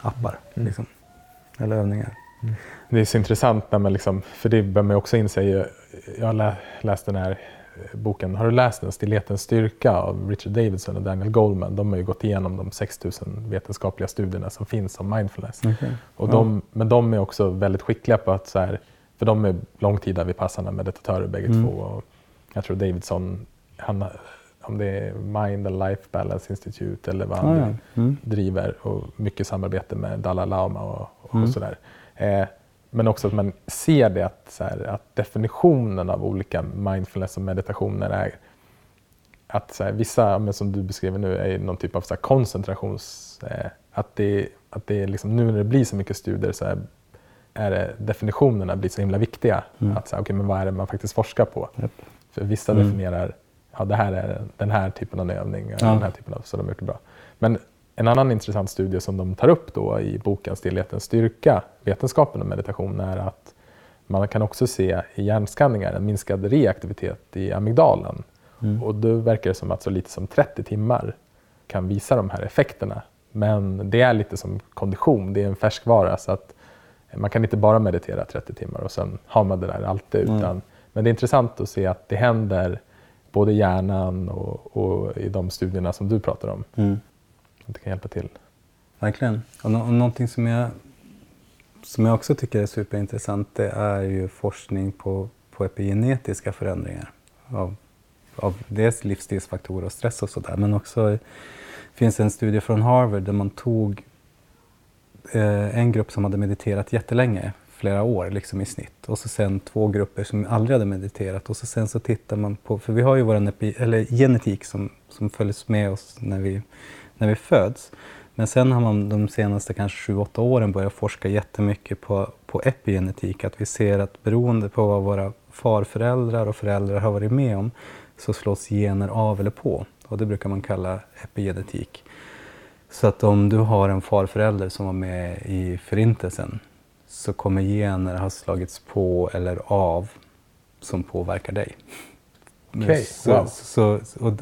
appar. Mm. Liksom, eller övningar. Mm. Det är så intressant när man liksom, för det bör man också inse. Jag har läst den här boken, har du läst den? Stillhetens styrka av Richard Davidson och Daniel Goldman. De har ju gått igenom de 6000 vetenskapliga studierna som finns om mindfulness. Okay. Och de, ja. Men de är också väldigt skickliga på att, så här, för de är långtida vipassana meditatörer bägge mm. två. Och jag tror Davidson, han, om det är Mind and Life Balance Institute eller vad han ah, ja. mm. driver och mycket samarbete med Dalai Lama och, och mm. sådär. Eh, men också att man ser det att, här, att definitionen av olika mindfulness och meditationer är att här, vissa, men som du beskriver nu, är någon typ av så här, koncentrations... Eh, att det, att det är liksom, nu när det blir så mycket studier så är, är det, definitionerna blir så himla viktiga. Mm. Att så här, okay, men vad är det man faktiskt forskar på? Yep. För vissa mm. definierar, ja det här är den här typen av övning, ja. den här typen av, så de har gjort det bra. Men en annan intressant studie som de tar upp då i boken Stillhetens styrka, vetenskapen om meditation, är att man kan också se i hjärnskanningar en minskad reaktivitet i amygdalen. Mm. Och då verkar det som att så lite som 30 timmar kan visa de här effekterna. Men det är lite som kondition, det är en färskvara. Så att man kan inte bara meditera 30 timmar och sen har man det där alltid. Mm. Utan, men det är intressant att se att det händer både i hjärnan och, och i de studierna som du pratar om. Mm att det kan hjälpa till. Verkligen. Och, no och någonting som jag, som jag också tycker är superintressant det är ju forskning på, på epigenetiska förändringar av, av dels livsstilsfaktorer och stress och sådär men också det finns en studie från Harvard där man tog eh, en grupp som hade mediterat jättelänge, flera år liksom i snitt. Och så sen två grupper som aldrig hade mediterat. Och så sen så tittar man på, för vi har ju vår eller genetik som, som följs med oss när vi när vi föds. Men sen har man de senaste kanske sju, åtta åren börjat forska jättemycket på, på epigenetik. Att vi ser att beroende på vad våra farföräldrar och föräldrar har varit med om så slås gener av eller på. Och det brukar man kalla epigenetik. Så att om du har en farförälder som var med i Förintelsen så kommer gener ha slagits på eller av som påverkar dig. Okej, Så- wow. så, och,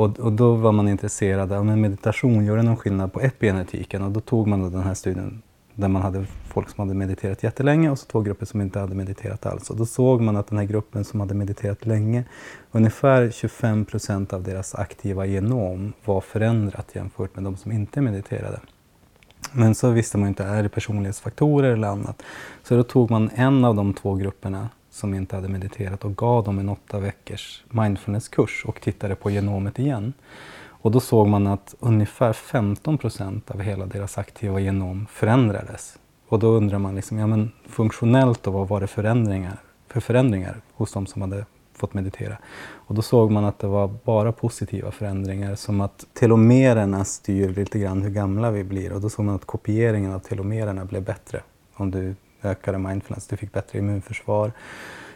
och, och då var man intresserad av men meditation, gör det någon skillnad på epigenetiken? Och då tog man då den här studien där man hade folk som hade mediterat jättelänge och så två grupper som inte hade mediterat alls. Och då såg man att den här gruppen som hade mediterat länge, ungefär 25 procent av deras aktiva genom var förändrat jämfört med de som inte mediterade. Men så visste man ju inte, är det personlighetsfaktorer eller annat? Så då tog man en av de två grupperna som inte hade mediterat och gav dem en åtta veckors mindfulnesskurs och tittade på genomet igen. Och då såg man att ungefär 15 procent av hela deras aktiva genom förändrades. Och då undrar man liksom, ja men funktionellt då, vad var det förändringar, för förändringar hos de som hade fått meditera? Och då såg man att det var bara positiva förändringar som att telomererna styr lite grann hur gamla vi blir och då såg man att kopieringen av telomererna blev bättre om du ökade mindfulness. Du fick bättre immunförsvar.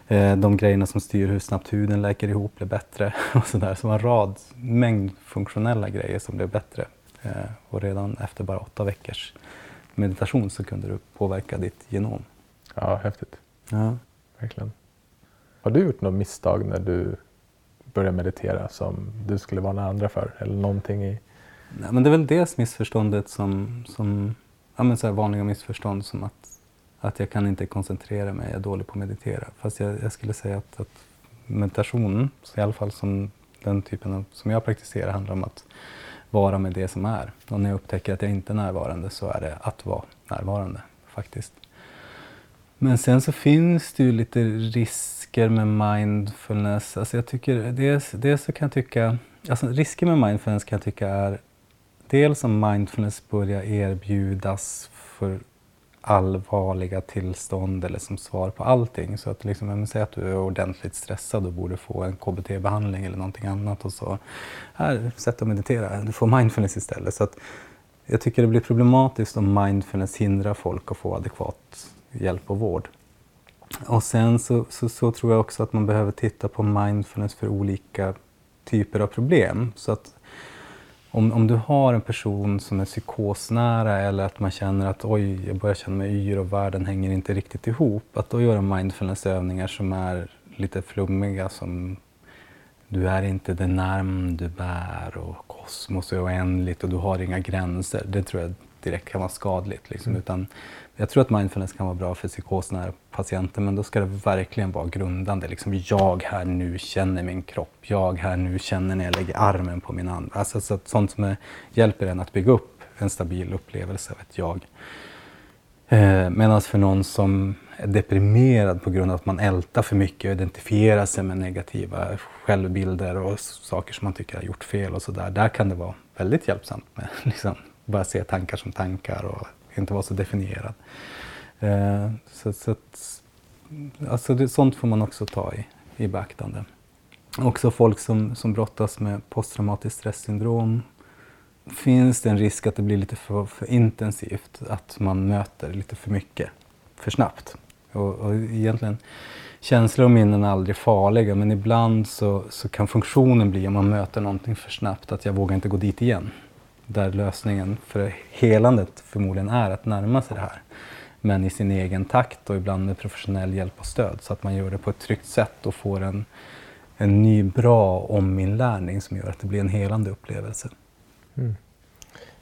Eh, De grejerna som styr hur snabbt huden läker ihop blev bättre. Och så, där. så en rad, mängd funktionella grejer som blev bättre. Eh, Och redan efter bara åtta veckors meditation så kunde du påverka ditt genom. Ja, häftigt. Ja. Verkligen. Har du gjort något misstag när du började meditera som du skulle varna andra för? Eller någonting i... Nej, men det är väl dels missförståndet som, som ja, men så vanliga missförstånd som att, att jag kan inte koncentrera mig, jag är dålig på att meditera. Fast jag, jag skulle säga att, att meditation, i alla fall som den typen av, som jag praktiserar, handlar om att vara med det som är. Och när jag upptäcker att jag inte är närvarande så är det att vara närvarande faktiskt. Men sen så finns det ju lite risker med mindfulness. Alltså jag tycker, dels, dels så kan jag tycka, alltså risker med mindfulness kan jag tycka är dels om mindfulness börjar erbjudas för allvarliga tillstånd eller som svar på allting. Så att liksom, säg att du är ordentligt stressad och borde få en KBT-behandling eller någonting annat och så, här, sätt och meditera, du får mindfulness istället. Så att jag tycker det blir problematiskt om mindfulness hindrar folk att få adekvat hjälp och vård. Och sen så, så, så tror jag också att man behöver titta på mindfulness för olika typer av problem. Så att om, om du har en person som är psykosnära eller att man känner att oj, jag börjar känna mig yr och världen hänger inte riktigt ihop. Att då göra mindfulnessövningar som är lite flummiga som du är inte det namn du bär och kosmos är oändligt och du har inga gränser. Det tror jag direkt kan vara skadligt. Liksom. Utan jag tror att mindfulness kan vara bra för psykosnära patienter men då ska det verkligen vara grundande. Liksom, jag här nu känner min kropp. Jag här nu känner när jag lägger armen på min hand. Alltså så sånt som är, hjälper en att bygga upp en stabil upplevelse av ett jag. Eh, Medan för någon som är deprimerad på grund av att man ältar för mycket och identifierar sig med negativa självbilder och saker som man tycker har gjort fel och sådär. Där kan det vara väldigt hjälpsamt med liksom, bara se tankar som tankar och inte vara så definierad. Eh, Så, så att, alltså det, sånt får man också ta i, i beaktande. Också folk som, som brottas med posttraumatiskt stresssyndrom finns det en risk att det blir lite för, för intensivt, att man möter lite för mycket, för snabbt. Och, och egentligen, känslor och minnen är aldrig farliga, men ibland så, så kan funktionen bli, om man möter någonting för snabbt, att jag vågar inte gå dit igen. Där lösningen för helandet förmodligen är att närma sig det här. Men i sin egen takt och ibland med professionell hjälp och stöd, så att man gör det på ett tryggt sätt och får en, en ny bra ominlärning som gör att det blir en helande upplevelse.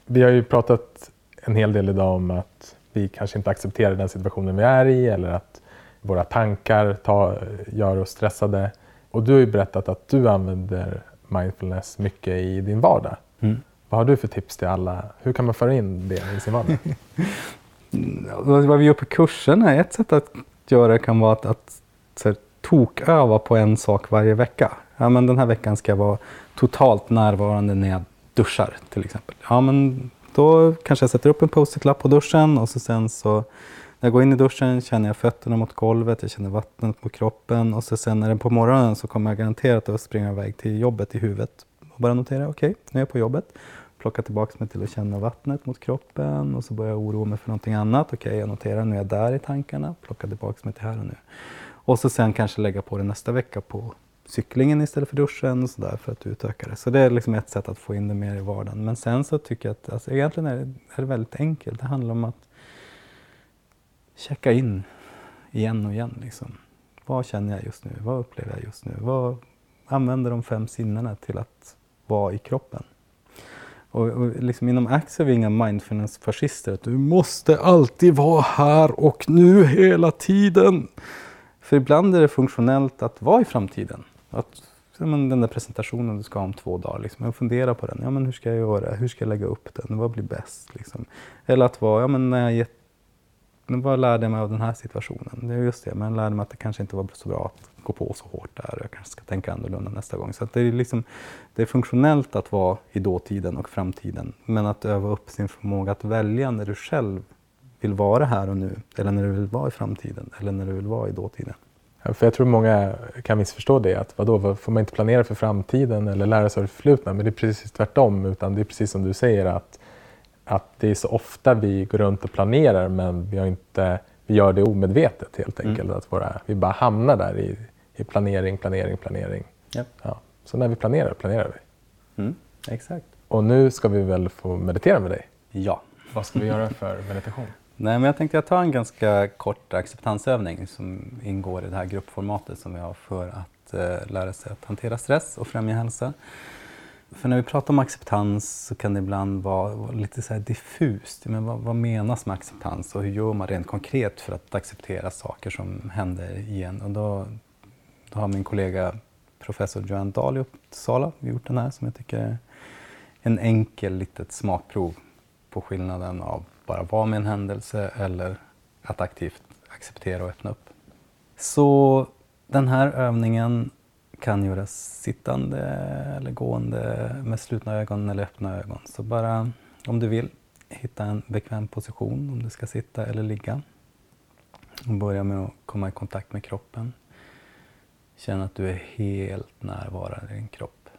Vi har ju pratat en hel del idag om att vi kanske inte accepterar den situationen vi är i eller att våra tankar tar, gör oss stressade. Och du har ju berättat att du använder mindfulness mycket i din vardag. Mm. Vad har du för tips till alla? Hur kan man föra in det i sin vardag? Mm, vad vi gör på kurserna, ett sätt att göra kan vara att, att så här, toköva på en sak varje vecka. Ja, men den här veckan ska jag vara totalt närvarande när jag duschar till exempel. Ja, men då kanske jag sätter upp en post-it-lapp på duschen och så sen så när jag går in i duschen känner jag fötterna mot golvet, jag känner vattnet mot kroppen och så sen när det är på morgonen så kommer jag garanterat att springa iväg till jobbet i huvudet och bara notera, okej, nu är jag på jobbet. Plocka tillbaka mig till att känna vattnet mot kroppen och så börjar jag oroa mig för någonting annat. Okej, jag noterar, nu är jag där i tankarna. Plocka tillbaka mig till här och nu. Och så sen kanske lägga på det nästa vecka på cyklingen istället för duschen och sådär för att utöka det. Så det är liksom ett sätt att få in det mer i vardagen. Men sen så tycker jag att alltså, egentligen är det, är det väldigt enkelt. Det handlar om att checka in igen och igen. Liksom. Vad känner jag just nu? Vad upplever jag just nu? Vad använder de fem sinnena till att vara i kroppen? Och, och liksom inom Axe är vi inga mindfulness-fascister. Du måste alltid vara här och nu hela tiden. För ibland är det funktionellt att vara i framtiden. Att, men den där presentationen du ska ha om två dagar, liksom, fundera på den. Ja, men hur ska jag göra? Hur ska jag lägga upp den? Vad blir bäst? Liksom. Eller att vara, ja men när jag gett, vad lärde jag mig av den här situationen? Det är just det, men jag lärde mig att det kanske inte var så bra att gå på så hårt där. Jag kanske ska tänka annorlunda nästa gång. Så det, är liksom, det är funktionellt att vara i dåtiden och framtiden. Men att öva upp sin förmåga att välja när du själv vill vara här och nu. Eller när du vill vara i framtiden. Eller när du vill vara i dåtiden. Ja, för jag tror många kan missförstå det. Att vadå, får man inte planera för framtiden eller lära sig av det förflutna? Men det är precis tvärtom. Utan det är precis som du säger att, att det är så ofta vi går runt och planerar men vi, har inte, vi gör det omedvetet helt enkelt. Mm. Att våra, vi bara hamnar där i, i planering, planering, planering. Yep. Ja. Så när vi planerar, planerar vi. Mm, exakt. Och nu ska vi väl få meditera med dig? Ja. Vad ska vi göra för meditation? Nej, men jag tänkte jag tar en ganska kort acceptansövning som ingår i det här gruppformatet som vi har för att eh, lära sig att hantera stress och främja hälsa. För när vi pratar om acceptans så kan det ibland vara, vara lite så här diffust. Men vad, vad, menas med acceptans och hur gör man rent konkret för att acceptera saker som händer igen? Och då, då har min kollega professor Joanne Dahl i Uppsala gjort den här som jag tycker är en enkel litet smakprov på skillnaden av bara vara med en händelse eller att aktivt acceptera och öppna upp. Så den här övningen kan göras sittande eller gående med slutna ögon eller öppna ögon. Så bara om du vill, hitta en bekväm position om du ska sitta eller ligga. Och börja med att komma i kontakt med kroppen. Känn att du är helt närvarande i din kropp.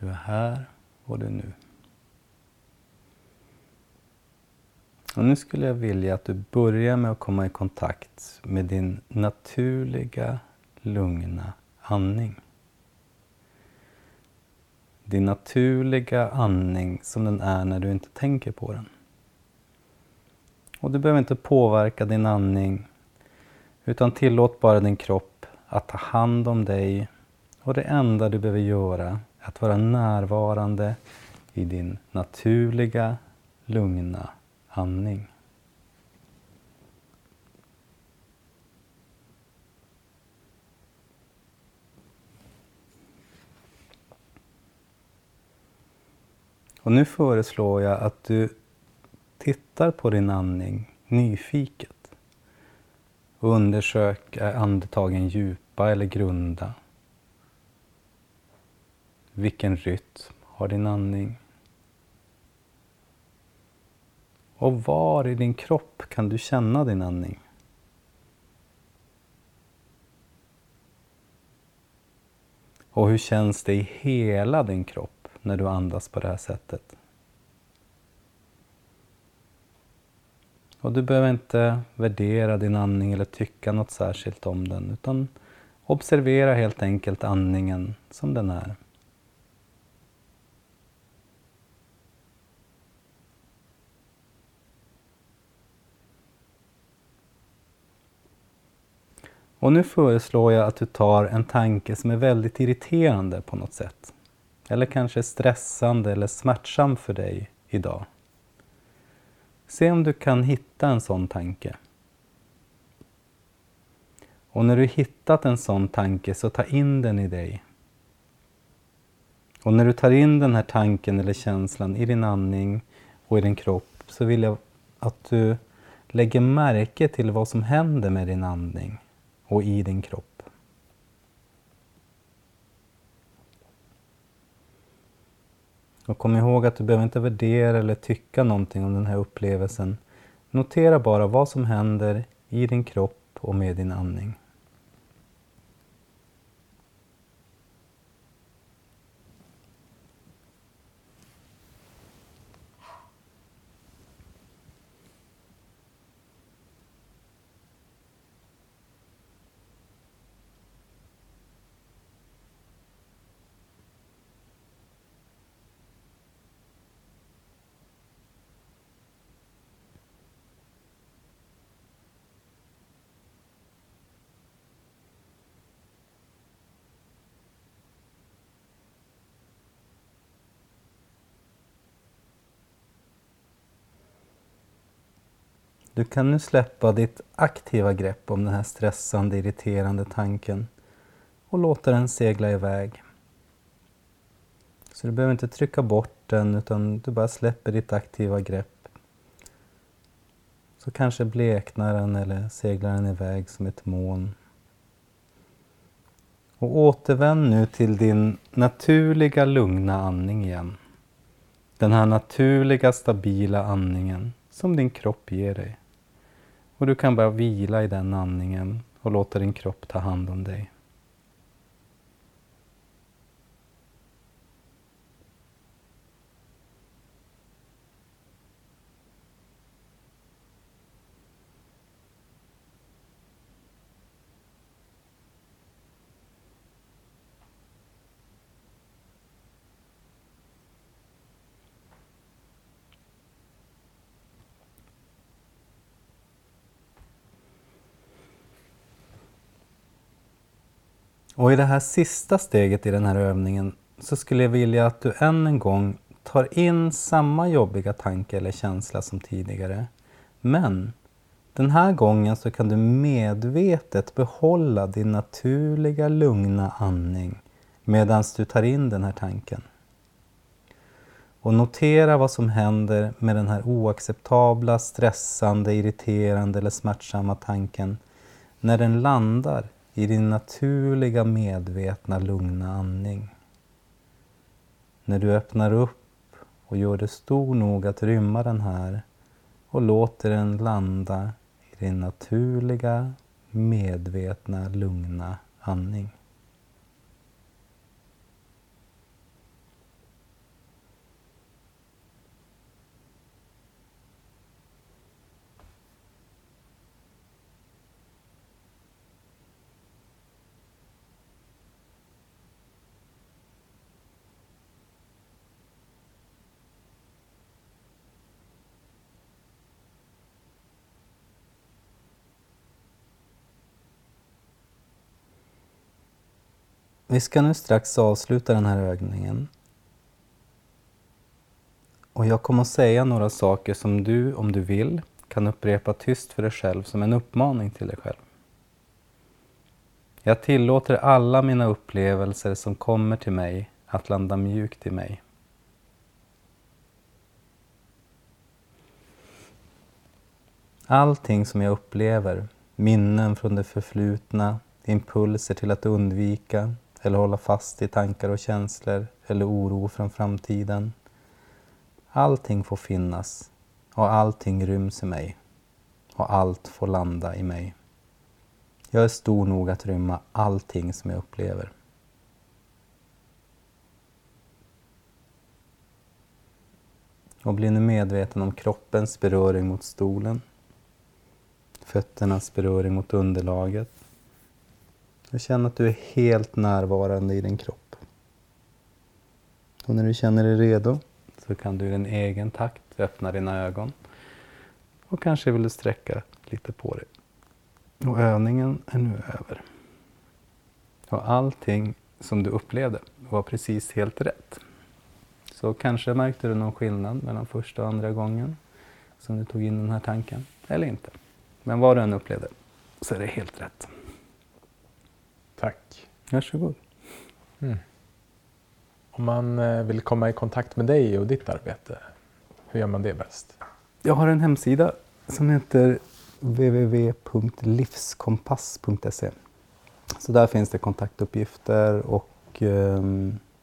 Du är här och du är nu. Och nu skulle jag vilja att du börjar med att komma i kontakt med din naturliga, lugna andning. Din naturliga andning som den är när du inte tänker på den. Och du behöver inte påverka din andning utan tillåt bara din kropp att ta hand om dig och det enda du behöver göra är att vara närvarande i din naturliga, lugna andning. Och nu föreslår jag att du tittar på din andning nyfiket och undersök är andetagen djupa eller grunda? Vilken rytm har din andning? Och var i din kropp kan du känna din andning? Och hur känns det i hela din kropp när du andas på det här sättet? Och du behöver inte värdera din andning eller tycka något särskilt om den utan observera helt enkelt andningen som den är. Och nu föreslår jag att du tar en tanke som är väldigt irriterande på något sätt. Eller kanske stressande eller smärtsam för dig idag. Se om du kan hitta en sån tanke. Och när du hittat en sån tanke så ta in den i dig. Och när du tar in den här tanken eller känslan i din andning och i din kropp så vill jag att du lägger märke till vad som händer med din andning och i din kropp. Och kom ihåg att du behöver inte värdera eller tycka någonting om den här upplevelsen. Notera bara vad som händer i din kropp och med din andning. Du kan nu släppa ditt aktiva grepp om den här stressande, irriterande tanken och låta den segla iväg. Så du behöver inte trycka bort den utan du bara släpper ditt aktiva grepp. Så kanske bleknar den eller seglar den iväg som ett moln. Och återvänd nu till din naturliga lugna andning igen. Den här naturliga stabila andningen som din kropp ger dig. Och du kan bara vila i den andningen och låta din kropp ta hand om dig. Och i det här sista steget i den här övningen så skulle jag vilja att du än en gång tar in samma jobbiga tanke eller känsla som tidigare. Men den här gången så kan du medvetet behålla din naturliga lugna andning medan du tar in den här tanken. Och notera vad som händer med den här oacceptabla, stressande, irriterande eller smärtsamma tanken när den landar i din naturliga medvetna lugna andning. När du öppnar upp och gör det stor nog att rymma den här och låter den landa i din naturliga medvetna lugna andning. Vi ska nu strax avsluta den här övningen. Och jag kommer att säga några saker som du, om du vill, kan upprepa tyst för dig själv som en uppmaning till dig själv. Jag tillåter alla mina upplevelser som kommer till mig att landa mjukt i mig. Allting som jag upplever, minnen från det förflutna, impulser till att undvika, eller hålla fast i tankar och känslor eller oro från framtiden. Allting får finnas och allting ryms i mig och allt får landa i mig. Jag är stor nog att rymma allting som jag upplever. Och bli nu medveten om kroppens beröring mot stolen, fötternas beröring mot underlaget, och känn att du är helt närvarande i din kropp. Och när du känner dig redo så kan du i din egen takt öppna dina ögon. Och kanske vill du sträcka lite på dig. Och övningen är nu över. Och allting som du upplevde var precis helt rätt. Så kanske märkte du någon skillnad mellan första och andra gången som du tog in den här tanken, eller inte. Men vad du än upplevde så är det helt rätt. Tack. Varsågod. Mm. Om man eh, vill komma i kontakt med dig och ditt arbete, hur gör man det bäst? Jag har en hemsida som heter www.livskompass.se. Så där finns det kontaktuppgifter och eh,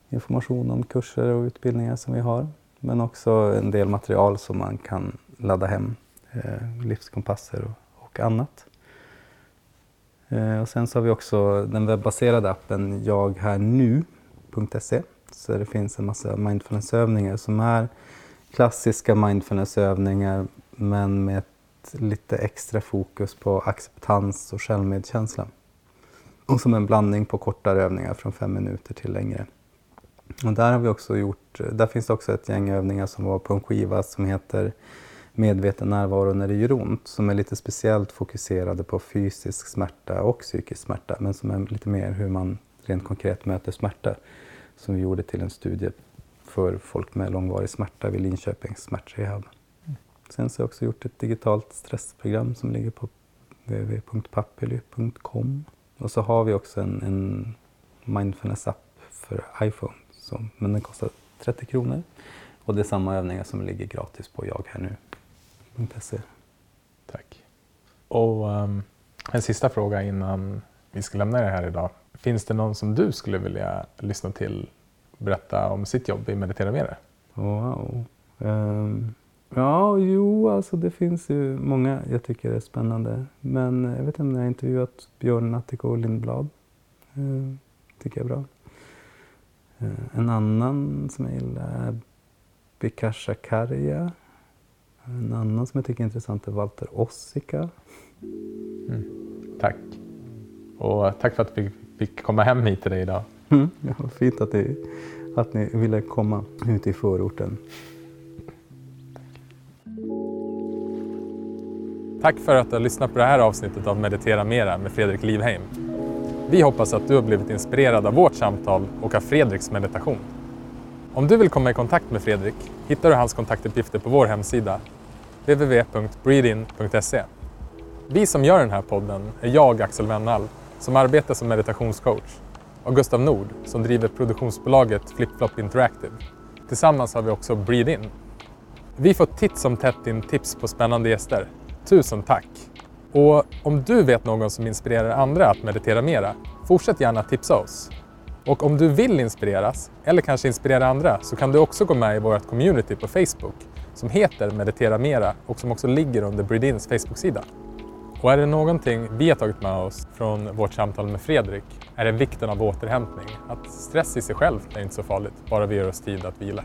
information om kurser och utbildningar som vi har. Men också en del material som man kan ladda hem, eh, livskompasser och, och annat. Eh, och sen så har vi också den webbaserade appen jaghärnu.se. Så det finns en massa mindfulnessövningar som är klassiska mindfulnessövningar men med ett lite extra fokus på acceptans och självmedkänsla. Och som en blandning på kortare övningar från fem minuter till längre. Och där har vi också gjort, där finns det också ett gäng övningar som var på en skiva som heter medveten närvaro när det gör ont som är lite speciellt fokuserade på fysisk smärta och psykisk smärta men som är lite mer hur man rent konkret möter smärta som vi gjorde till en studie för folk med långvarig smärta vid Linköpings smärtrehab. Sen så har jag också gjort ett digitalt stressprogram som ligger på www.pappely.com. Och så har vi också en, en mindfulness-app för iPhone, som, men den kostar 30 kronor. Och det är samma övningar som ligger gratis på jag här nu jaghärnu.se. Tack. Och um, en sista fråga innan vi ska lämna det här idag. Finns det någon som du skulle vilja lyssna till berätta om sitt jobb i Meditera Mera? Wow. Um, ja, jo, alltså det finns ju många jag tycker är spännande. Men jag vet inte om jag har intervjuat Björn Natthiko Lindblad. Uh, tycker jag är bra. Uh, en annan som jag gillar är Bikasha Karja. En annan som jag tycker är intressant är Walter Ossika. Mm. Tack. Och tack för att vi fick komma hem hit till dig idag. Mm, ja, fint att ni, att ni ville komma ut i förorten. Tack för att du har lyssnat på det här avsnittet av Meditera Mera med Fredrik Livheim. Vi hoppas att du har blivit inspirerad av vårt samtal och av Fredriks meditation. Om du vill komma i kontakt med Fredrik hittar du hans kontaktuppgifter på vår hemsida www.breedin.se. Vi som gör den här podden är jag, Axel Wennall, som arbetar som meditationscoach och Gustav Nord som driver produktionsbolaget FlipFlop Interactive. Tillsammans har vi också Breed In. Vi får titt som tätt in tips på spännande gäster. Tusen tack! Och om du vet någon som inspirerar andra att meditera mera, fortsätt gärna tipsa oss. Och om du vill inspireras, eller kanske inspirera andra, så kan du också gå med i vårt community på Facebook som heter Meditera Mera och som också ligger under Breedins Facebook-sida. Och är det någonting vi har tagit med oss från vårt samtal med Fredrik är det vikten av återhämtning. Att stress i sig själv är inte så farligt, bara vi ger oss tid att vila.